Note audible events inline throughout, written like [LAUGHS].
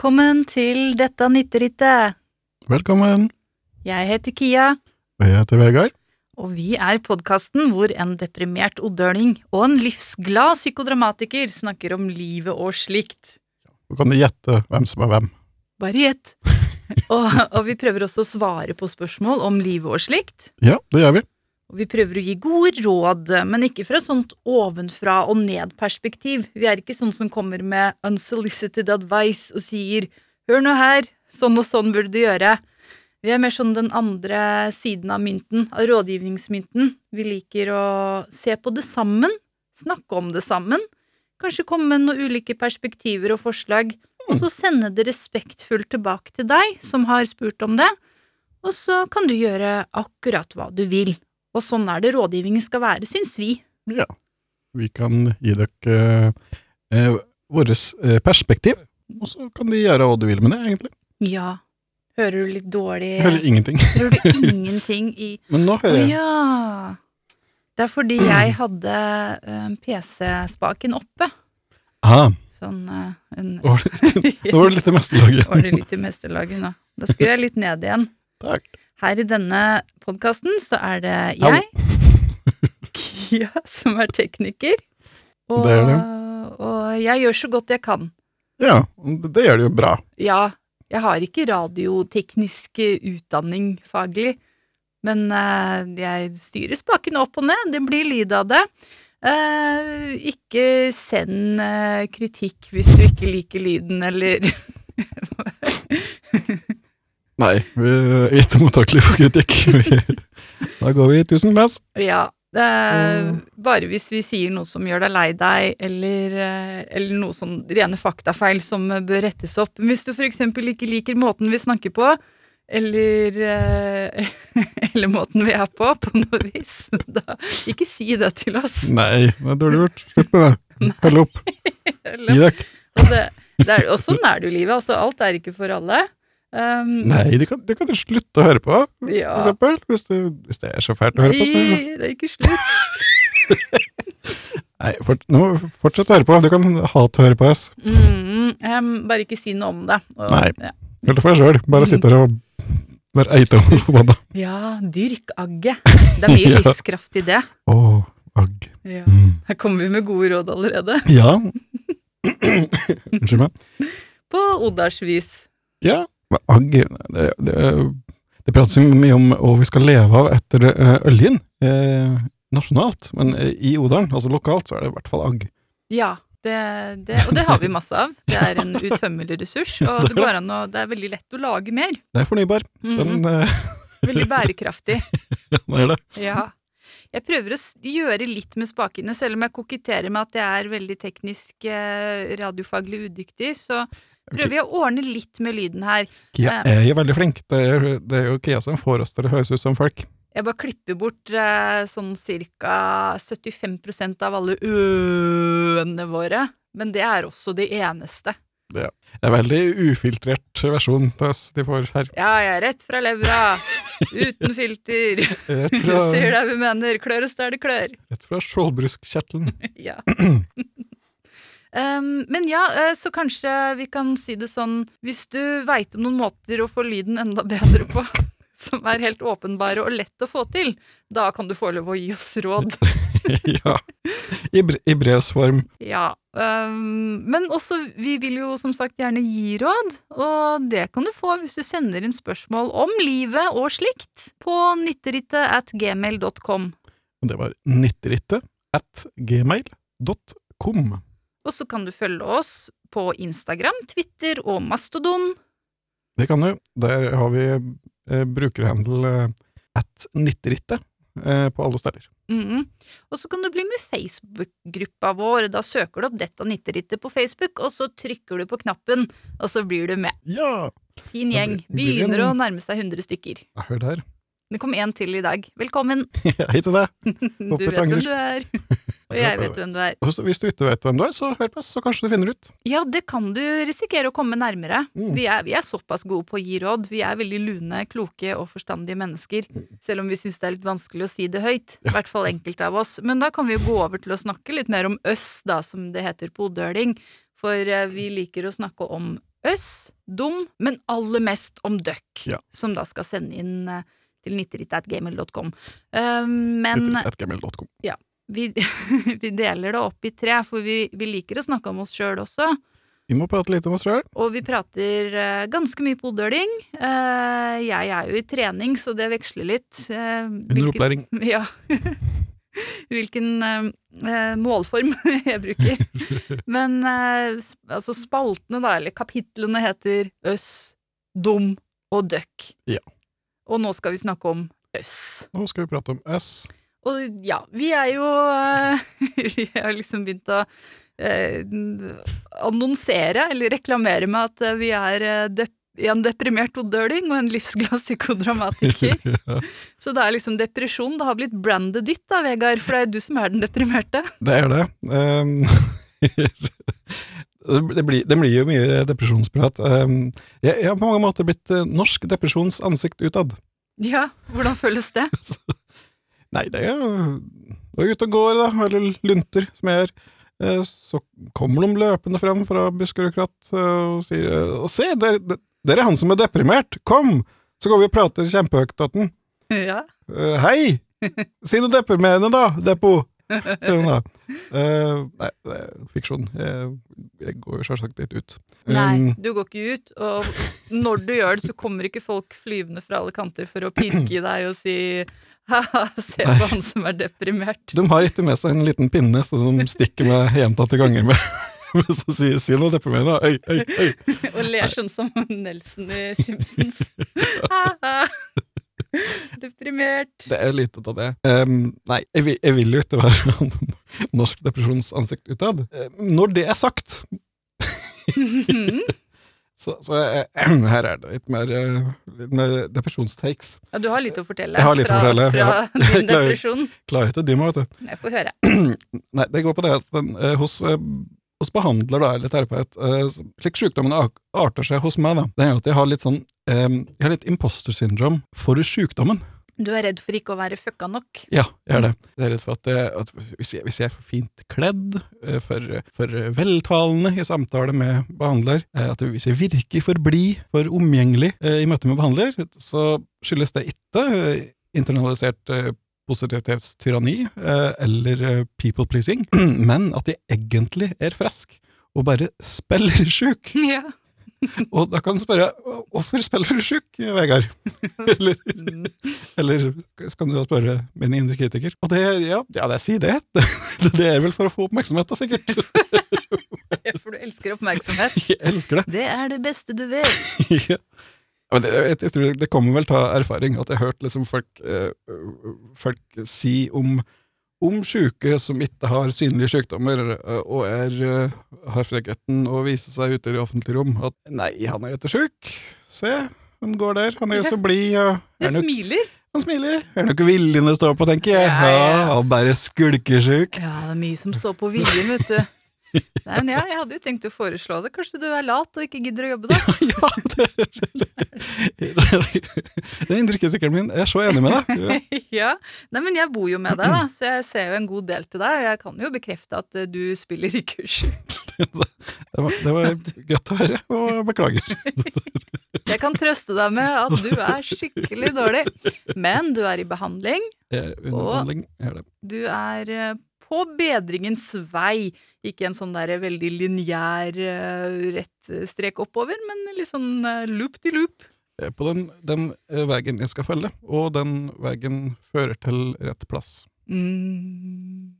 Velkommen til dette nitterittet. Velkommen. Jeg heter Kia, Og jeg heter Vegard. og vi er podkasten hvor en deprimert oddøling og en livsglad psykodramatiker snakker om livet og slikt. Så kan du gjette hvem som er hvem. Bare gjett. [LAUGHS] og, og vi prøver også å svare på spørsmål om livet og slikt. Ja, det gjør vi. Og vi prøver å gi gode råd, men ikke fra et sånt ovenfra og ned-perspektiv. Vi er ikke sånn som kommer med unsolicited advice og sier 'hør nå her, sånn og sånn burde du gjøre'. Vi er mer sånn den andre siden av mynten, av rådgivningsmynten. Vi liker å se på det sammen, snakke om det sammen, kanskje komme med noen ulike perspektiver og forslag, og så sende det respektfullt tilbake til deg som har spurt om det, og så kan du gjøre akkurat hva du vil. Og sånn er det rådgivningen skal være, syns vi. Ja. Vi kan gi dere eh, vårt eh, perspektiv, og så kan de gjøre hva du vil med det, egentlig. Ja. Hører du litt dårlig Jeg hører ingenting. [LAUGHS] Hører du ingenting i [LAUGHS] Men nå hører jeg. ja. Det er fordi jeg hadde eh, PC-spaken oppe. Ah, Sånn eh, en nå var det litt i mesterlaget. [LAUGHS] Var det litt i mesterlaget nå. Da skrur jeg litt ned igjen. Takk. Her i denne podkasten så er det jeg, [LAUGHS] Kia, som er tekniker. Og, Det det. og jeg gjør så godt jeg kan. Ja, det, det gjør det jo bra. Ja, jeg har ikke radioteknisk utdanning faglig, men uh, jeg styrer spakene opp og ned, det blir lyd av det. Uh, ikke send uh, kritikk hvis du ikke liker lyden, eller [LAUGHS] [LAUGHS] Nei, vi er ikke mottakelige for kritikk. [LAUGHS] Da går vi tusen pass. Ja. eh, bare hvis vi sier noe som gjør deg lei deg, eller, eh, eller noe sånn rene faktafeil som bør rettes opp. Hvis du for eksempel ikke liker måten vi snakker på, eller, eh, [LAUGHS] eller måten vi er på, på noe vis, da ikke si det til oss. Nei, det er dårlig gjort. [LAUGHS] Slutt med det. Hold opp. Gi dere. Og, det, det er, og sånn er det jo livet. Altså, alt er ikke for alle. Um, Nei, det kan, du kan slutte å høre på, for Ja. eksempel. Hvis det, hvis det er så fælt å høre på, Nei, det er ikke slutt. [LAUGHS] Nei, for, nå, fortsett å høre på. Du kan hate å høre på oss. Mm, um, bare ikke si noe om det. Og, Nei. Ja. Det for deg sjøl. Bare sitte her og være eitom forbanna. ja, dyrk agget. Det er mye [LAUGHS] Ja. livskraft i det. Å, agg. Ja. Mm. Her kommer vi med gode råd allerede. Ja. [CLEARS THROAT] Unnskyld meg. På Odalsvis. Ja, agg Det, det, det prates mye om hva vi skal leve av etter øljen, oljen eh, nasjonalt, men eh, i Odalen, altså lokalt, så er det i hvert fall agg. Ja, det, det, og det har vi masse av. Det er en utømmelig ressurs, [LAUGHS] og det, går an å, det er veldig lett å lage mer. Det er fornybar. Den, Mhm. eh, [LAUGHS] Veldig bærekraftig. Ja, det er det. Ja. Jeg prøver å gjøre litt med spakene, selv om jeg koketterer med at jeg er veldig teknisk eh, radiofaglig udyktig, så prøver vi å ordne litt med lyden her. Kia er jo veldig flink. Det er, det er jo Kia som får oss til å høres ut som folk. Jeg bare klipper bort eh, sånn cirka 75% av alle ø-ene våre, men det er også det eneste. Det er veldig ufiltrert versjon til oss de får her. Ja, jeg er rett fra levra, uten filter. Rett [LAUGHS] fra, Sier det vi mener, klør oss der det klør. rett fra skjoldbruskkjertelen. [LAUGHS] Ja. [CLEARS THROAT] Um, men ja, eh, så kanskje vi kan si det sånn Hvis du veit om noen måter å få lyden enda bedre på, [LAUGHS] som er helt åpenbare og lett å få til, da kan du få lov å gi oss råd. [LAUGHS] ja. I, I brevs form. Ja. Um, men også, vi vil jo som sagt gjerne gi råd, og det kan du få hvis du sender inn spørsmål om livet og slikt på nitterittet at gmail.com. Det var nitterittet at gmail.com. Og så kan du følge oss på Instagram, Twitter og Mastodon. Det kan du. Der har vi eh, brukerhandel eh, at nitterittet eh, på alle steder. Mhm. Og så kan du bli med Facebook-gruppa vår. Da søker du opp dette nitterittet på Facebook, og så trykker du på knappen, og så blir du med. Ja! Fin gjeng. Begynner å nærme seg 100 stykker. Hør der. Det kom én til i dag. Velkommen! [LAUGHS] Hei til deg. Du vet hvem du er. Og jeg vet hvem du er. Hvis du ikke vet hvem du er, så hør på oss, så kanskje du finner ut. Ja, det kan du risikere å komme nærmere. Mm. Vi, er, vi er såpass gode på å gi råd. Vi er veldig lune, kloke og forstandige mennesker. Selv om vi syns det er litt vanskelig å si det høyt. I hvert fall enkelte av oss. Men da kan vi jo gå over til å snakke litt mer om øss, da, som det heter på odøling. For eh, vi liker å snakke om Øss, dum, men aller mest om døkk, Ja. som da skal sende inn eh, til nitteritt.gmail.com. Uh, men Gmail.com. vi, [LAUGHS] vi deler det opp i tre, for vi, vi liker å snakke om oss sjøl også. Vi må prate litt om oss sjøl. Og vi prater uh, ganske mye på oddøling. Eh, jeg er jo i trening, så det veksler litt. Uh, Under opplæring. [LAUGHS] Ja. Hvilken målform [LAUGHS] jeg bruker. Men altså spaltene, da, eller kapitlene, heter Øss, Dum og Døkk. Ja. Og nå skal vi snakke om Øss. Nå skal vi prate om øss. Og ja, vi er jo eh, [LAUGHS] Vi har liksom begynt å eh, annonsere, eller reklamere med at eh, vi er dep en deprimert oddøling og en livsglad psykodramatiker. [LAUGHS] Ja, Så det er liksom depresjon. Det har blitt brandet ditt da, Vegard, for det er du som er den deprimerte. det er det. [LAUGHS] Um, det, blir, det blir jo mye depresjonsprat. Um, jeg, jeg har på mange måter blitt eh, norsk depresjons ansikt utad. Ja, hvordan føles det? [LAUGHS] Nei, det er jo jeg er ute og går, da, eller lunter, som jeg gjør, eh, så kommer de løpende frem fra og kratt eh, og sier Og se, der, der er han som er deprimert! Kom! Så går vi og prater kjempehøyt til den. Ja. Hei! Si noe deprimerende, da, Depo! [LAUGHS] Hun da. Uh, nei, det er fiksjon. Jeg, jeg går jo selvsagt litt ut. Nei, Um, du går ikke ut, og når du gjør det, så kommer ikke folk flyvende fra alle kanter for å pirke i deg og si [LAUGHS] ha-ha, se på han som er deprimert. de har ikke med seg en liten pinne, så de stikker meg gjentatte ganger med. [LAUGHS] Men så sier si noe deprimerende. Øy, øy, øy. Og ler sånn som Nelson i Simpsons. [LAUGHS] Deprimert. Det er lite av det. Um, nei, jeg, vil- jeg vil jo ikke være [LAUGHS] norsk depresjonsansikt utad. Eh, Når det er sagt, [LAUGHS] så, så jeg, [CLEARS THROAT] her er det litt mer, eh, litt mer depresjonstakes. Ja, du har litt å fortelle Jeg har litt å fortelle, fra ja. din klarer- depresjon. Klarer ikke å dy meg, vet du. Jeg får høre. [CLEARS THROAT] Nei, det går på det at den, eh, hos, eh, hos behandler da, eller terapeut, eh, slik sykdommen arter seg hos meg, da, det er jo at jeg har litt sånn eh, Jeg har litt imposter syndrom for sykdommen. Du er redd for ikke å være fucka nok. Ja, jeg er det. Jeg er redd for at, det, at hvis, jeg, hvis jeg er for fint kledd, eh, for, for veltalende i samtale med behandler, eh, at hvis jeg virker for blid, for omgjengelig eh, i møte med behandler, så skyldes det ikke eh, internalisert eh, positivitetstyranni eh, eller eh, people pleasing, [CLEARS THROAT] men at de egentlig er friske og bare spiller sjuk. [LAUGHS] Ja. [LAUGHS] Og da kan du spørre hvorfor spiller du sjuk, Vegard? [LAUGHS] eller Mm. eller så kan du da spørre min indre kritiker. Og det, ja, ja det sier det. det. Det er vel for å få oppmerksomhet, da, sikkert. ja, For du elsker oppmerksomhet. Jeg elsker det. Det er det beste du vet. Ja. Ja, det, jeg, jeg tror det kommer vel til erfaring, at jeg har hørt liksom folk, eh, folk si om om syke som ikke har synlige sykdommer, eh, og er, eh, har frekkheten å vise seg ute i det offentlige rom, at nei, han er ikke syk. Se, han går der. Han er jo så [LAUGHS] blid. og Det er smiler. Han smiler. Er nok viljen det står på, tenker jeg. Ja, ja. Ja, han bare skulkesjuk. Ja, det er mye som står på viljen, vet du. Nei, men ja, jeg hadde jo tenkt å foreslå det. Kanskje du er lat og ikke gidder å jobbe, da? [LAUGHS] Ja, det det, inntrykket sikkert min Jeg er så enig med deg. Ja. [LAUGHS] ja. Nei, men jeg bor jo med deg, da, så jeg ser jo en god del til deg. Og jeg kan jo bekrefte at eh, du spiller i kurs. [LAUGHS] Det var, det var godt å høre, og beklager. Jeg kan trøste deg med at du er skikkelig dårlig. Men du er i behandling. Jeg er Og- behandling, jeg er det. Du er eh, på bedringens vei. Ikke en sånn der veldig lineær eh, rett strek oppover, men litt sånn eh, loop de loop. På den, den eh, veien jeg skal følge, og den veien fører til rett plass. Mm.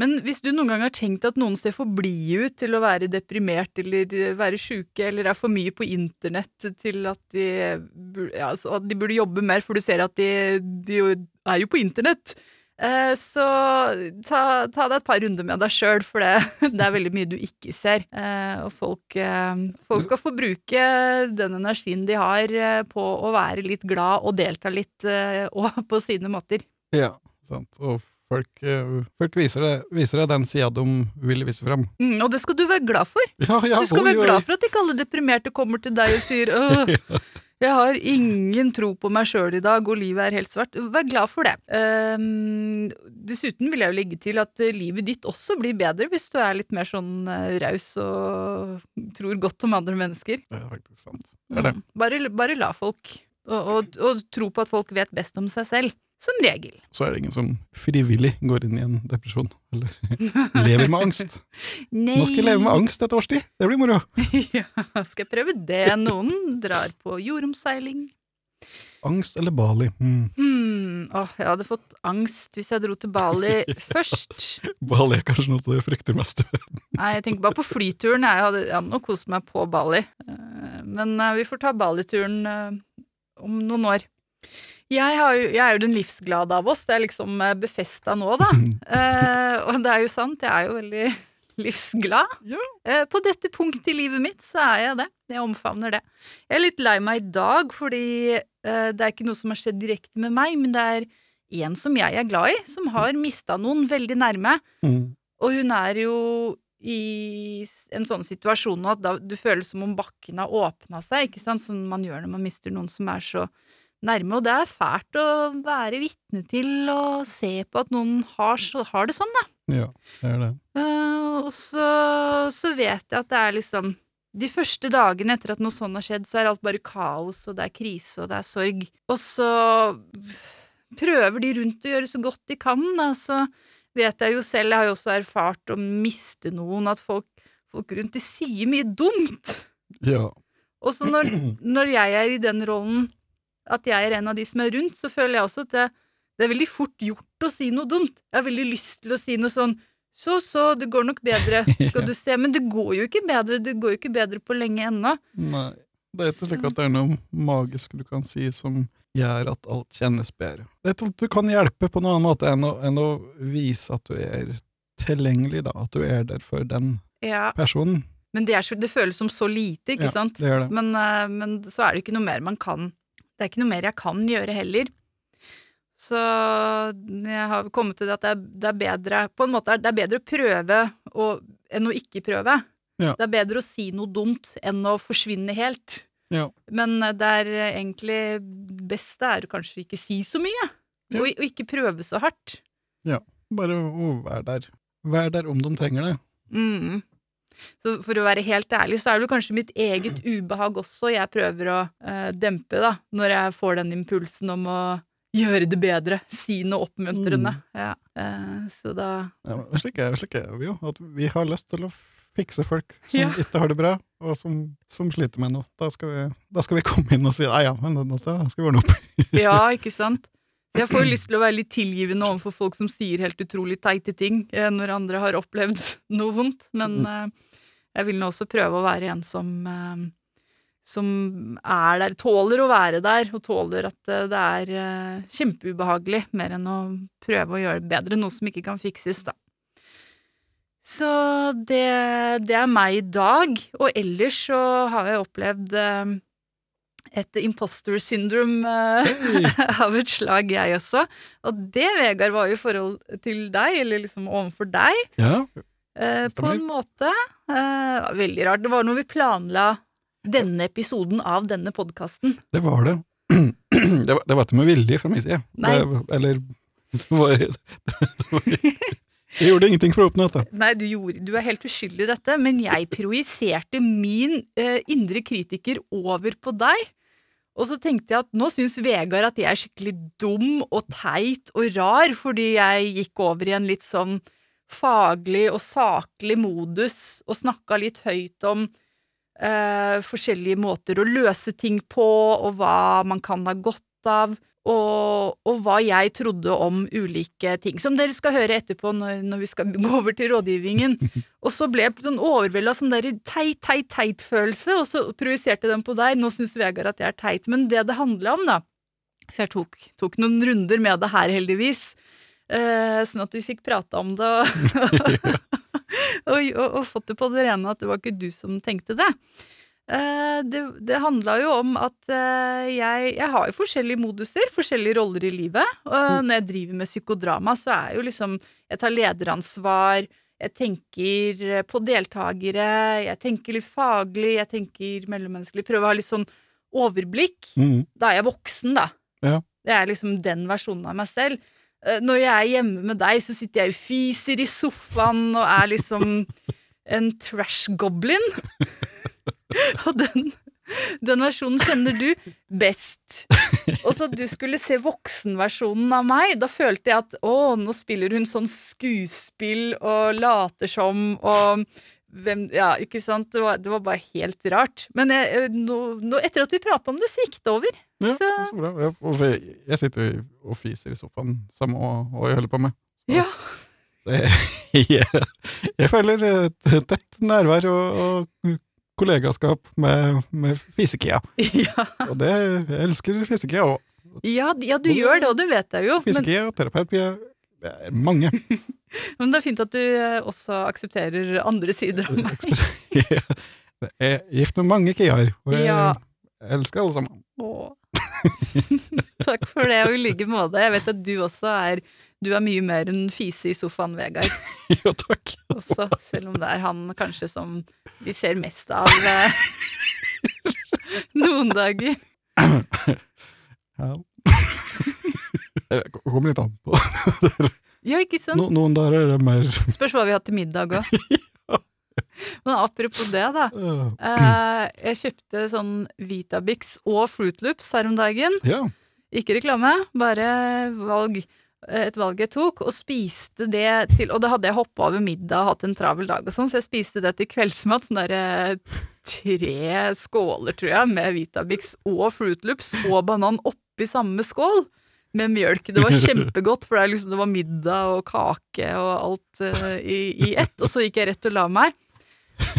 Men hvis du noen gang har tenkt at noen ser for blide ut til å være deprimert eller eh, være sjuke, eller er for mye på internett til at de, ja, at de burde jobbe mer, for du ser at de, de er jo på internett, eh, så ta, ta deg et par runder med deg sjøl, for det, [LAUGHS] det er veldig mye du ikke ser. Eh, og folk, eh, folk skal få bruke den energien de har eh, på å være litt glad og delta litt eh, [LAUGHS] og på sine måter. Ja, sant. Og folk, eh, folk viser, det, viser deg den sida de vil vise fram. Mm, og det skal du være glad for. Ja, ja, Du skal oi, være glad for at ikke alle deprimerte kommer til deg og sier [LAUGHS] Åh, Jeg har ingen tro på meg sjøl i dag, og livet er helt svart. Vær glad for det. Um, dessuten vil jeg jo legge til at eh, livet ditt også blir bedre hvis du er litt mer sånn uh, raus og tror godt om andre mennesker. Det er faktisk sant. Det er det. Mm. Bare, bare la folk og, og, og tro på at folk vet best om seg selv. Som regel. Så er det ingen som frivillig går inn i en depresjon, eller [LAUGHS] lever med angst. Nei. Nå skal jeg leve med angst et års tid, det blir moro. [LAUGHS] ja, skal jeg prøve det. Noen drar på jordomseiling. Angst eller Bali? Mm. Hmm, åh, jeg hadde fått angst hvis jeg dro til Bali [LAUGHS] først. Bali er kanskje noe av det jeg frykter mest. Nei, jeg tenker bare på flyturen. Jeg hadde, jeg hadde nok kost meg på Bali. Eh, Men eh, vi får ta Bali-turen eh, om noen år. Jeg, har jo, jeg er jo den livsglade av oss. Det er liksom eh, befesta nå, da. [LAUGHS] Eh, og det er jo sant, jeg er jo veldig [LAUGHS] livsglad. Ja. Eh, på dette punktet i livet mitt så er jeg det. Jeg omfavner det. Jeg er litt lei meg i dag, fordi eh, det er ikke noe som har skjedd direkte med meg, men det er en som jeg er glad i, som har mista noen veldig nærme. Mm. Og hun er jo i en sånn situasjon nå at da, du føler som om bakken har åpna seg, ikke sant, som man gjør når man mister noen som er så nærme. Og det er fælt å være vitne til og se på at noen har, så, har det sånn, da. Ja, det er det. Eh, og så, så vet jeg at det er liksom De første dagene etter at noe sånn har skjedd, så er alt bare kaos, og det er krise, og det er sorg. Og så prøver de rundt å gjøre så godt de kan, da, så vet jeg jo selv, jeg har jo også erfart å miste noen, at folk, folk rundt de sier mye dumt. Ja. Og så når, når jeg er i den rollen, at jeg er en av de som er rundt, så føler jeg også at det, det er veldig fort gjort å si noe dumt. Jeg har veldig lyst til å si noe sånn så, så, det går nok bedre, [LAUGHS] skal du se. Men det går jo ikke bedre, det går jo ikke bedre på lenge ennå. Nei. Det er ikke slik at det er noe magisk du kan si som gjør at alt kjennes bedre. Det er du kan hjelpe på noen annen måte enn å, enn å vise at du er tilgjengelig, da. At du er der for den Ja, personen. men det, så, det føles som så lite, ikke Ja, sant? Det gjør det. Men, eh, men så er det ikke noe mer man kan. Det er ikke noe mer jeg kan gjøre heller. Så jeg har kommet til at det er, det er bedre På en måte det er bedre å prøve og, enn å ikke prøve. Ja. Det er bedre å si noe dumt enn å forsvinne helt. Ja. Men det er egentlig beste er å kanskje ikke si så mye. Ja. Og, og ikke prøve så hardt. Ja, Bare å være der. Vær der om de trenger det. Mm. Så for å være helt ærlig, så er det kanskje mitt eget ubehag også jeg prøver å uh, dempe, da, når jeg får den impulsen om å gjøre det bedre. Si noe oppmuntrende. Ja. Uh, så da Ja, slik, er, slik er vi jo. At vi har lyst til å fikse folk som Ja. ikke har det bra, og som, som sliter med noe. Da skal, vi, da skal vi komme inn og si nei ja, men dette skal vi ordne opp i. Ja, [LAUGHS] ikke sant? Så jeg får lyst til å være litt tilgivende overfor folk som sier helt utrolig teite ting eh, når andre har opplevd noe vondt, men eh, jeg vil nå også prøve å være en som eh, som er der, tåler å være der, og tåler at eh, det er eh, kjempeubehagelig, mer enn å prøve å gjøre det bedre, noe som ikke kan fikses, da. Så det, det er meg i dag, og ellers så har jeg opplevd et imposter syndrome hey. [LAUGHS] av et slag, jeg også. Og det, Vegard, var jo i forhold til deg, eller liksom overfor deg, Ja, eh, på en måte. Uh, veldig rart. Det var noe vi planla denne episoden av denne podkasten. det var det. [CLEARS THROAT] Det var, det var ikke med vilje fra min side. Nei. Det, eller det var, [LAUGHS] det var Jeg gjorde ingenting for å oppnå dette. Nei, du, gjorde, du er helt uskyldig i dette, men jeg projiserte min uh, indre kritiker over på deg. Og så tenkte jeg at nå syns Vegard at jeg er skikkelig dum og teit og rar, fordi jeg gikk over i en litt sånn faglig og saklig modus og snakka litt høyt om eh, forskjellige måter å løse ting på, og hva man kan ha godt av. Og, og hva jeg trodde om ulike ting, som dere skal høre etterpå når, når vi skal gå over til rådgivningen. [LAUGHS] Og så ble jeg sånn overvelda av sånn der teit, teit, teit-følelse, og så projiserte den på deg. Nå syns Vegard at jeg er teit. Men det det handla om, da For jeg tok, tok noen runder med det her, heldigvis. Eh, sånn at vi fikk prata om det og, [LAUGHS] og, og, og fått det på det rene at det var ikke du som tenkte det. Eh, det det handla jo om at eh, jeg, jeg har jo forskjellige moduser, forskjellige roller i livet. Og når jeg driver med psykodrama, så er jo liksom Jeg tar lederansvar, jeg tenker eh, på deltakere, jeg tenker litt faglig, jeg tenker mellommenneskelig. Prøver å ha litt sånn overblikk. Mm. Da er jeg voksen, da. Ja. Det er liksom den versjonen av meg selv. Eh, Når jeg er hjemme med deg, så sitter jeg og fiser i sofaen og er liksom en trash goblin. [LAUGHS] og den, den versjonen kjenner du best. Og så at du skulle se voksenversjonen av meg, da følte jeg at å, nå spiller hun sånn skuespill og later som og hvem, ja, ikke sant? Det var, det var bare helt rart. Men jeg, eh, nå, nå, etter at vi prata om det, så gikk det over. Ja, Så, så bra. Jeg, jeg sitter jo og fiser i sofaen samme og, og jeg holder på med. Så ja. det, [LAUGHS] jeg, jeg føler et tett nærvær og, og kollegaskap med, med fisekia. [LAUGHS] Ja, Og det, jeg elsker fisekia òg. ja, ja, du gjør det, og det vet jeg jo. Men, Fisekia og terapeutpia det er mange. [LAUGHS] men det er fint at du eh, også aksepterer andre sider av meg. Jeg er gift med mange kiaer, og jeg Ja. elsker alle sammen. Åh. [LAUGHS] Takk for det, og i like måte. Jeg vet at du også er Du er mye mer enn fise i sofaen, Vegard. [LAUGHS] Jo, takk. Også, selv om det er han kanskje som vi ser mest av eh, [LAUGHS] noen dager. Ja. Det kommer litt an på. Ja, ikke sant? No, noen dager er det mer Spørs hva vi har til middag òg. [LAUGHS] Men apropos det, da. Eh, jeg kjøpte sånn Vitabix og Fruit Loops her om dagen. Ja. Ikke reklame, bare valg. eh, Et valg jeg tok, og spiste det til Og da hadde jeg hoppa over middag og hatt en travel dag og sånn, så jeg spiste det til kveldsmat. Sånn derre tre skåler, tror jeg, med Vitabix og Fruit Loops og banan oppi samme skål. Med mjølk. Det var [LAUGHS] kjempegodt, for det, liksom, det var middag og kake og alt uh, i, i ett. Og så gikk jeg rett og la meg.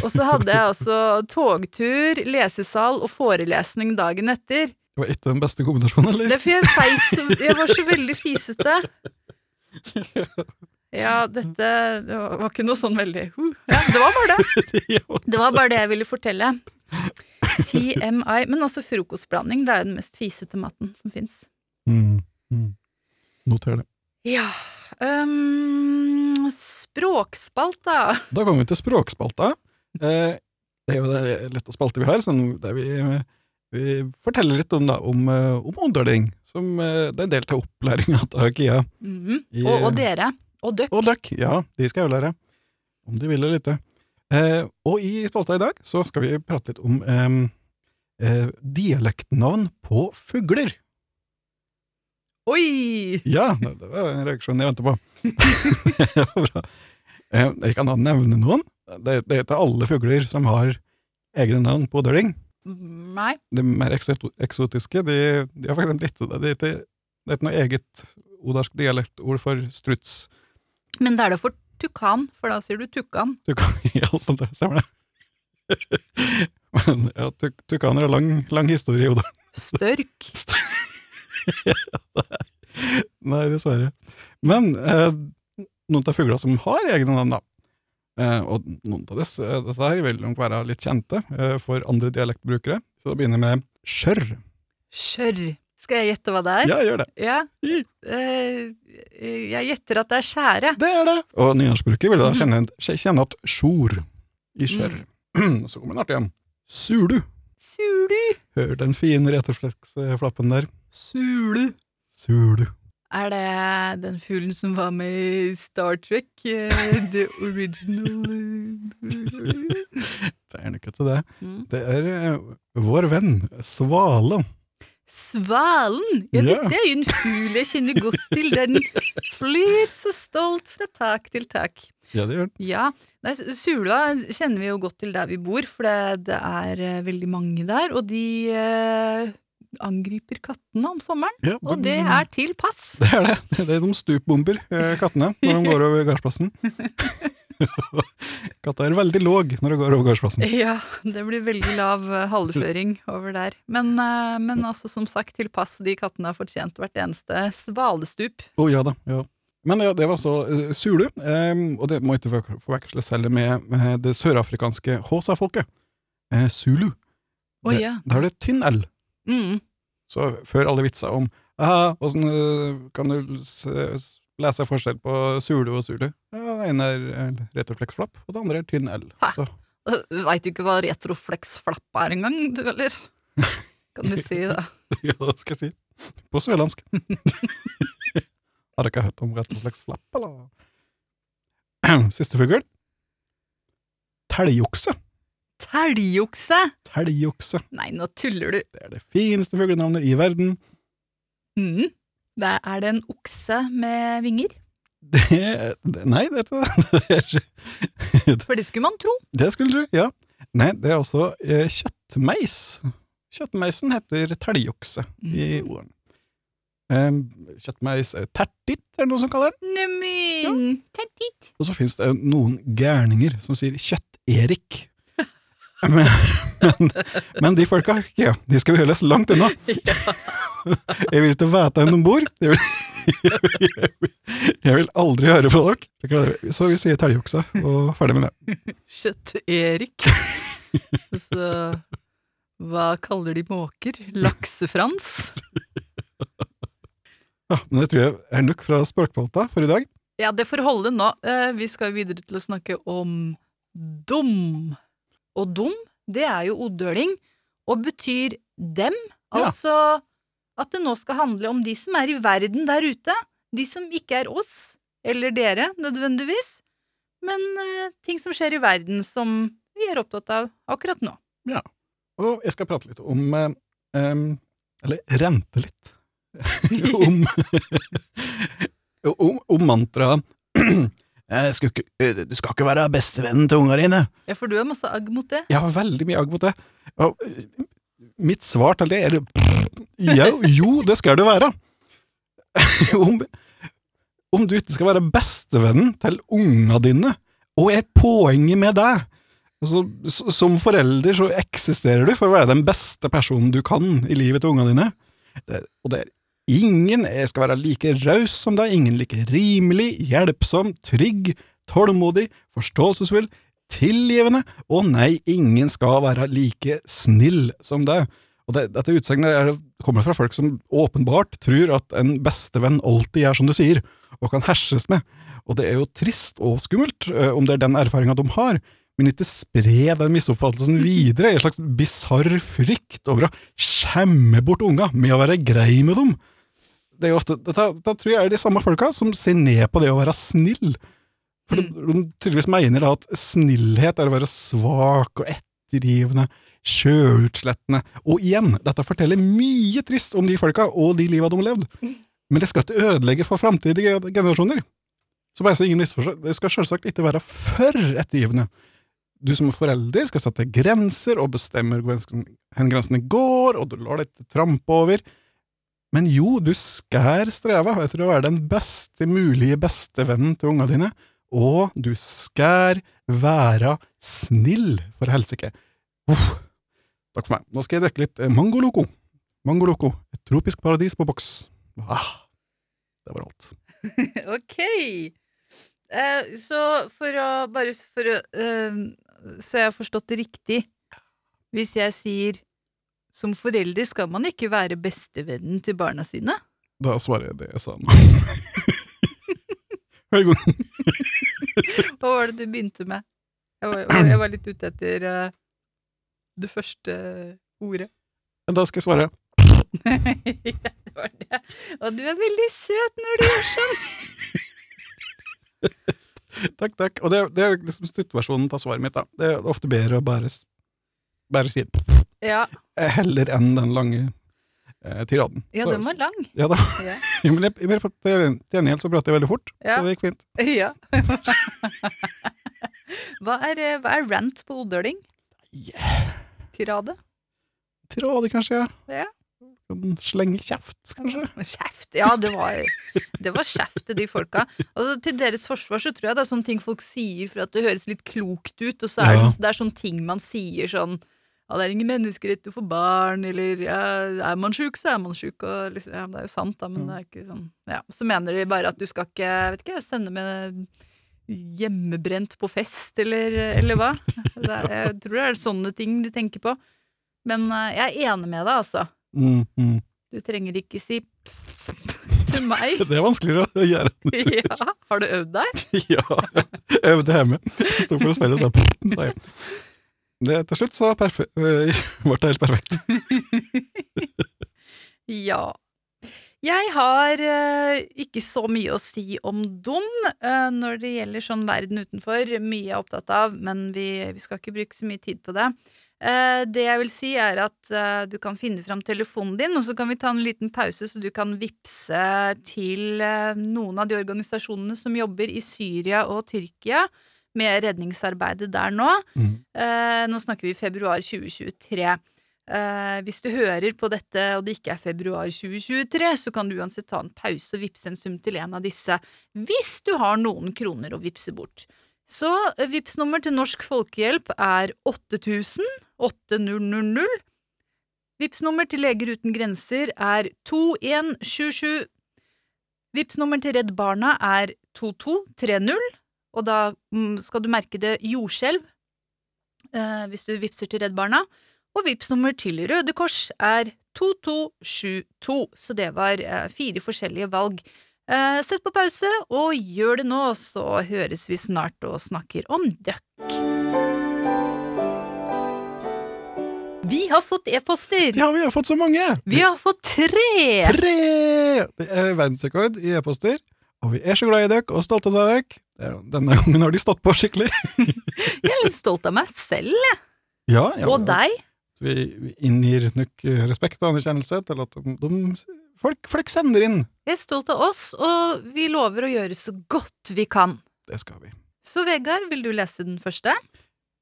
Og så hadde jeg altså togtur, lesesal og forelesning dagen etter. Det var ikke den beste kombinasjonen, eller? Det er for jeg feis Jeg var så veldig fisete. Ja, dette det var ikke noe sånn veldig uh, Ja, det var bare det. [LAUGHS] Det var bare det jeg ville fortelle. TMI. Men også frokostblanding. Det er jo den mest fisete maten som fins. Mm, mm. Noter det. Ja um, Språkspalta. Da kommer vi til språkspalta. Eh, det er jo det lette spalte vi har, sånn, der vi, vi forteller litt om, da, om, eh, om omdøling, som eh, det er en del av opplæringa av KIA. Mhm. I- Og, og dere. Og døkk. Og døkk, ja, de skal jo lære. Om de vil eller ikke. Eh, og i spalta i dag så skal vi prate litt om eh, eh, dialektnavn på fugler. Oi! Ja, det var en reaksjon jeg venta på. [LAUGHS] det var bra. Eh, jeg kan da nevne noen. Det, det er ikke alle fugler som har egne navn på døling. Nei. De mer eksotiske, de, de har for eksempel ikke det. Det er ikke, det er ikke noe eget odarsk dialektord for struts. Men det er det for tukan, for da sier du tukkan. Tukan, [LAUGHS] ja, sant det, stemmer det. [LAUGHS] Men ja, tuk, tukaner har lang, lang historie i Størk. Størk. [LAUGHS] Nei, dessverre. Men eh, noen av fuglene som har egne navn, da, eh, og noen av disse, dette her vil nok være litt kjente eh, for andre dialektbrukere, så da begynner med skjørr. Skjørr. Skal jeg gjette hva det er? Ja, gjør det. Ja. Eh, jeg gjetter at det er skjære. Det er det! Og nynorskbruker vil da kjenne, kjenne at sjor i skjørr. [CLEARS THROAT] Så kommer den artig igjen. Sulu. Sulu. Hør den fine retorfleksflappen der. Sulu. Sulu. Er det den fuglen som var med i Star Trek? eh, the original [LAUGHS] Det er nok ikke det. Mm. Det er eh, vår venn Svalen. Svalen! Ja, Ja. dette er jo en fugl jeg kjenner godt til. Den flyr så stolt fra tak til tak. Ja, det gjør den. Ja, Nei, Sula kjenner vi jo godt til der vi bor, for det, det er eh, veldig mange der. Og de eh, angriper kattene om sommeren, Ja, og det er til pass. Det er det. Det er de stupbomber eh, kattene når de går over gardsplassen. [LAUGHS] Katta er veldig låg når de går over gardsplassen. Ja, det blir veldig lav eh, halvføring over der. Men, eh, men altså, som sagt, til pass. De kattene har fortjent hvert eneste svalestup. Å ja da. ja. Men ja, det var så uh, Sulu, um, og det må ikke forveksles heller med, med det sørafrikanske Hosa-folket. Uh, Sulu. Å ja. Der er det tynn L. Mm. Så før alle vitser om «Ah, åssen øh, kan du lese forskjell på Zulu og Zulu? Ja, det ene er retrofleksflapp, og det andre er tynn L. [LAUGHS] Veit du ikke hva retroflex-flapp er engang, du, eller? kan du si, det? [LAUGHS] Ja, det skal jeg si. På sørlandsk. [LAUGHS] Har dere hørt om rett og slags flapp, eller? [CLEARS THROAT] Siste fugl. Teljokse. Teljokse! Teljokse. Nei, nå tuller du. Det er det fineste fuglenavnet i verden. Mm. Da er, det en okse med vinger? Det, det Nei, det, det, er, For det skulle man tro. det skulle du, ja. Nei, det er altså eh, kjøttmeis. Kjøttmeisen heter teljokse i ordene. Eh, kjøttmeis er tertit, er det noen som kaller den. Neimen, tertit. Og så finnes det noen gærninger som sier Kjøtt-Erik. Men, men, men de folka, ja, de skal vi holde oss langt unna. Jeg vil ikke vite hvem de bor. Jeg vil, jeg, vil, jeg vil aldri høre fra dere. Så vi sier teljokse, og ferdig med det. Kjøtt-Erik. Så hva kaller de måker? Laksefrans? Ja, men det tror jeg er nok fra språkpolta for i dag. Ja, det får holde nå. Eh, Vi skal videre til å snakke om dum. Og dum, det er jo odøling, og betyr dem. Ja. Altså at det nå skal handle om de som er i verden der ute. De som ikke er oss, eller dere, nødvendigvis. Men uh, ting som skjer i verden som vi er opptatt av akkurat nå. Ja. Og jeg skal prate litt om em, Eller rente litt. [LAUGHS] om, [LAUGHS] om, om mantraet [CLEARS THROAT] skal ikke, Du skal ikke være bestevennen til ungene dine. Ja, for du har masse agg mot det. Jeg har veldig mye agg mot det. Og mitt svar til det er ja, jo, det skal du være. [LAUGHS] om, om du ikke skal være bestevennen til unga dine, og er poenget med deg altså, Som forelder så eksisterer du for å være den beste personen du kan i livet til unga dine. Det, og det er ingen skal være like raus som deg, ingen like rimelig, hjelpsom, trygg, tålmodig, forståelsesfull, tilgivende, og nei, ingen skal være like snill som deg. Og det, dette utsagnet er, kommer fra folk som åpenbart tror at en bestevenn alltid gjør som du sier, og kan herses med. Og det er jo trist og skummelt, om det er den erfaringa de har, men ikke spre den misoppfattelsen videre i en slags bisarr frykt over å skjemme bort unga med å være grei med dem. Det er ofte, dette, dette tror jeg er de samme folka som ser ned på det å være snill. For de, de tydeligvis mener da at snillhet er å være svak og ettergivende, sjølutslettende. Og igjen, dette forteller mye trist om de folka og de liva de har levd. Men det skal ikke ødelegge for framtidige generasjoner. Så bare så ingen misforstår, det skal selvsagt ikke være for ettergivende. Du som forelder skal sette grenser og bestemmer hvor grensene går, og du lar deg ikke trampe over. Men jo, du skal streve etter å være den beste mulige bestevennen til unga dine, og du skal være snill, for helsike. Uff. Takk for meg. Nå skal jeg drikke litt mangoloco. Mango Loco. Mango Loco, et tropisk paradis på boks. Ah, det var alt. [LAUGHS] Ok. Eh, så for å Bare for å eh, Så jeg har forstått det riktig. Hvis jeg sier som forelder skal man ikke være bestevennen til barna sine. Da svarer jeg det jeg sa nå. [LAUGHS] Vær god. [LAUGHS] Hva var det du begynte med? Jeg var, jeg var litt ute etter uh, det første ordet. Da skal jeg svare. [LAUGHS] ja, det var det. Og du er veldig søt når du gjør sånn. Takk, takk. Og det, det er liksom sluttversjonen av svaret mitt. da. Det er ofte bedre å bare, bare si det Ja, heller enn den lange eh, tiraden. ja Så- den var lang. Ja, da. [LAUGHS] Ja. Ja, men jeg, jeg, til gjengjeld så prater jeg veldig fort, Ja. så det gikk fint. [LAUGHS] Ja. [LAUGHS] hva, er, eh, hva er rant på odøling? Yeah. Tirade? Tirade, kanskje? Ja. ja. Slenge kjeft, kanskje? Kjeft. Ja, det var, det var kjeft til de folka. Altså, til deres forsvar så tror jeg det er sånne ting folk sier for at det høres litt klokt ut, og så er det, det er sånne ting man sier sånn ja, det er ingen menneskerett å få barn, eller ja, er man sjuk, så er man sjuk, og liksom, ja, det er jo sant, da, men det er ikke sånn Ja, så mener de bare at du skal ikke, vet ikke, sende med hjemmebrent på fest, eller, eller hva. Er, jeg tror det er sånne ting de tenker på. Men eh, jeg er enig med deg, altså. Mm, mm. Du trenger ikke si [LAUGHS] til meg. Det er vanskeligere å gjøre. [LAUGHS] Ja, har du øvd deg? [LAUGHS] ja, jeg øvde hjemme. Sto for å spille, så sa jeg. Det, til slutt så øh, [LAUGHS] ble det helt perfekt. [LAUGHS] Ja. Jeg har uh, ikke så mye å si om dum uh, når det gjelder sånn verden utenfor. Mye jeg er opptatt av, men vi, vi skal ikke bruke så mye tid på det. Uh, det jeg vil si, er at eh, du kan finne fram telefonen din, og så kan vi ta en liten pause, så du kan vippse til eh, noen av de organisasjonene som jobber i Syria og Tyrkia med redningsarbeidet der nå. Mm. Eh, nå snakker vi februar 2023. Eh, hvis du hører på dette og det ikke er februar 2023, så kan du uansett ta en pause og vippse en sum til en av disse, hvis du har noen kroner å vippse bort. Så eh, vips nummer til Norsk Folkehjelp er 8000 8000. Vips nummer til Leger uten grenser er 2127. Vips nummer til Redd Barna er 2230, og da mm, skal du merke det jordskjelv eh, hvis du vipser til Redd Barna. Og vips nummer til Røde Kors er 2272, så det var eh, fire forskjellige valg. Eh, sett på pause, og gjør det nå, så høres vi snart og snakker om døkk. Vi har fått e-poster! Ja, vi har fått så mange! Vi har fått tre! Tre! Det er verdensrekord i e-poster, og vi er så glad i dere og stolte av dere. Er- Denne gangen har de stått på skikkelig. [LAUGHS] Jeg er litt stolt av meg selv, jeg. Ja, ja, Og deg. Vi, vi inngir nok eh, respekt og anerkjennelse til at de, de folk, folk sender inn. Jeg er stolt av oss, og vi lover å gjøre så godt vi kan. Det skal vi. Så Vegard, vil du lese den første?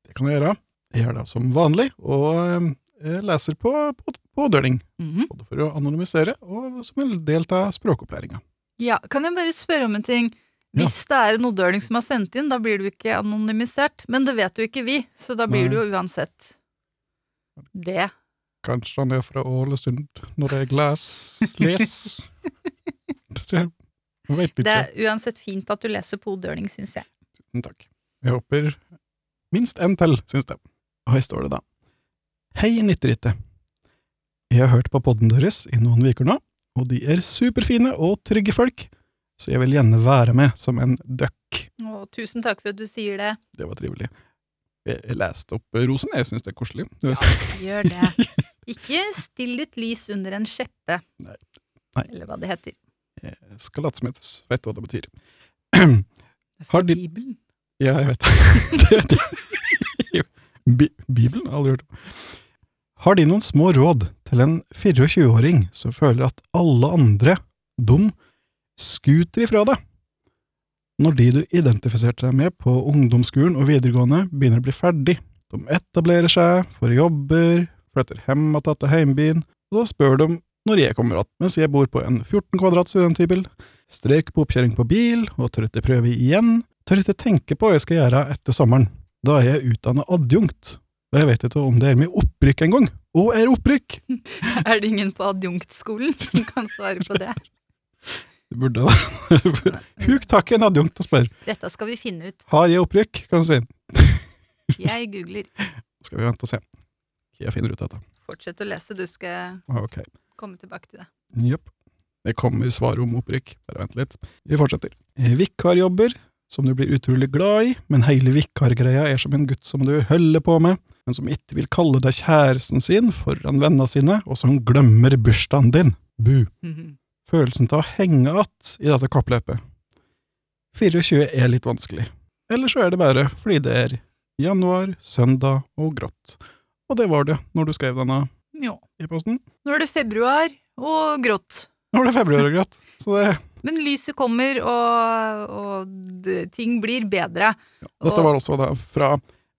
Det kan jeg gjøre. Jeg gjør det som vanlig, og jeg leser på, på, på døling. Mhm. Både for å anonymisere, og som en del av språkopplæringa. Ja, kan jeg bare spørre om en ting? Hvis det er en odøling som har sendt inn, da blir du ikke anonymisert. Men det vet jo ikke vi, så da blir Nei. du jo uansett det. Kanskje han er fra Ålesund, når jeg les, les. [LAUGHS] Det- vet Det ikke. er uansett fint at du leser på odøling, syns jeg. Tusen takk. Jeg håper minst en til, syns jeg. Og her står det da. Hei, Nitteritte. Jeg har hørt på podden deres i noen uker nå, og de er superfine og trygge folk, så jeg vil gjerne være med som en duck. Å, tusen takk for at du sier det. Det var trivelig. Jeg leste opp rosen, jeg syns det er koselig. Ja, Gjør det. [LAUGHS] Ikke still ditt lys under en skjeppe. Nei. Nei. Eller hva det heter. Jeg skal late som jeg vet hva det betyr. Det Har de- Bibelen. Ja, jeg vet [LAUGHS] det. det. [LAUGHS] Bi Bibelen? Aldri hørt om. Har de noen små råd til en 24-åring som føler at alle andre, dum, skuter ifra deg? Når de du identifiserte deg med på ungdomsskolen og videregående begynner å bli ferdig, de etablerer seg, får jobber, flytter hjem igjen til heimbyen, og da spør de når jeg kommer att, mens jeg bor på en 14 kvadrat studenthybel, strek på oppkjøring på bil og tør ikke prøve igjen, tør ikke tenke på hva jeg skal gjøre etter sommeren. Da er jeg utdannet adjunkt, og jeg vet ikke om det er med opprykk engang. Hva er opprykk! [LAUGHS] Er det ingen på adjunktskolen som kan svare på det? Det burde være Huk tak i en adjunkt og spør. Dette skal vi finne ut. Har jeg opprykk? kan du si. [LAUGHS] Jeg googler. Skal vi vente og se. Jeg finner ut dette. Fortsett å lese, du skal okay. komme tilbake til det. Jepp. Det kommer svar om opprykk. Bare vent litt. Vi fortsetter. Eh, Vikarjobber, som du blir utrolig glad i, men hele vikargreia er som en gutt som du holder på med, men som ikke vil kalle deg kjæresten sin foran vennene sine, og som glemmer bursdagen din. Bu. Følelsen til å henge att i dette kappløpet. 24 er litt vanskelig. Eller så er det bare fordi det er januar, søndag og grått. Og det var det når du skrev denne e-posten. Nå er det februar og grått. Nå er det februar og grått, så det Men lyset kommer, og, og ting blir bedre. Dette Og- var også da fra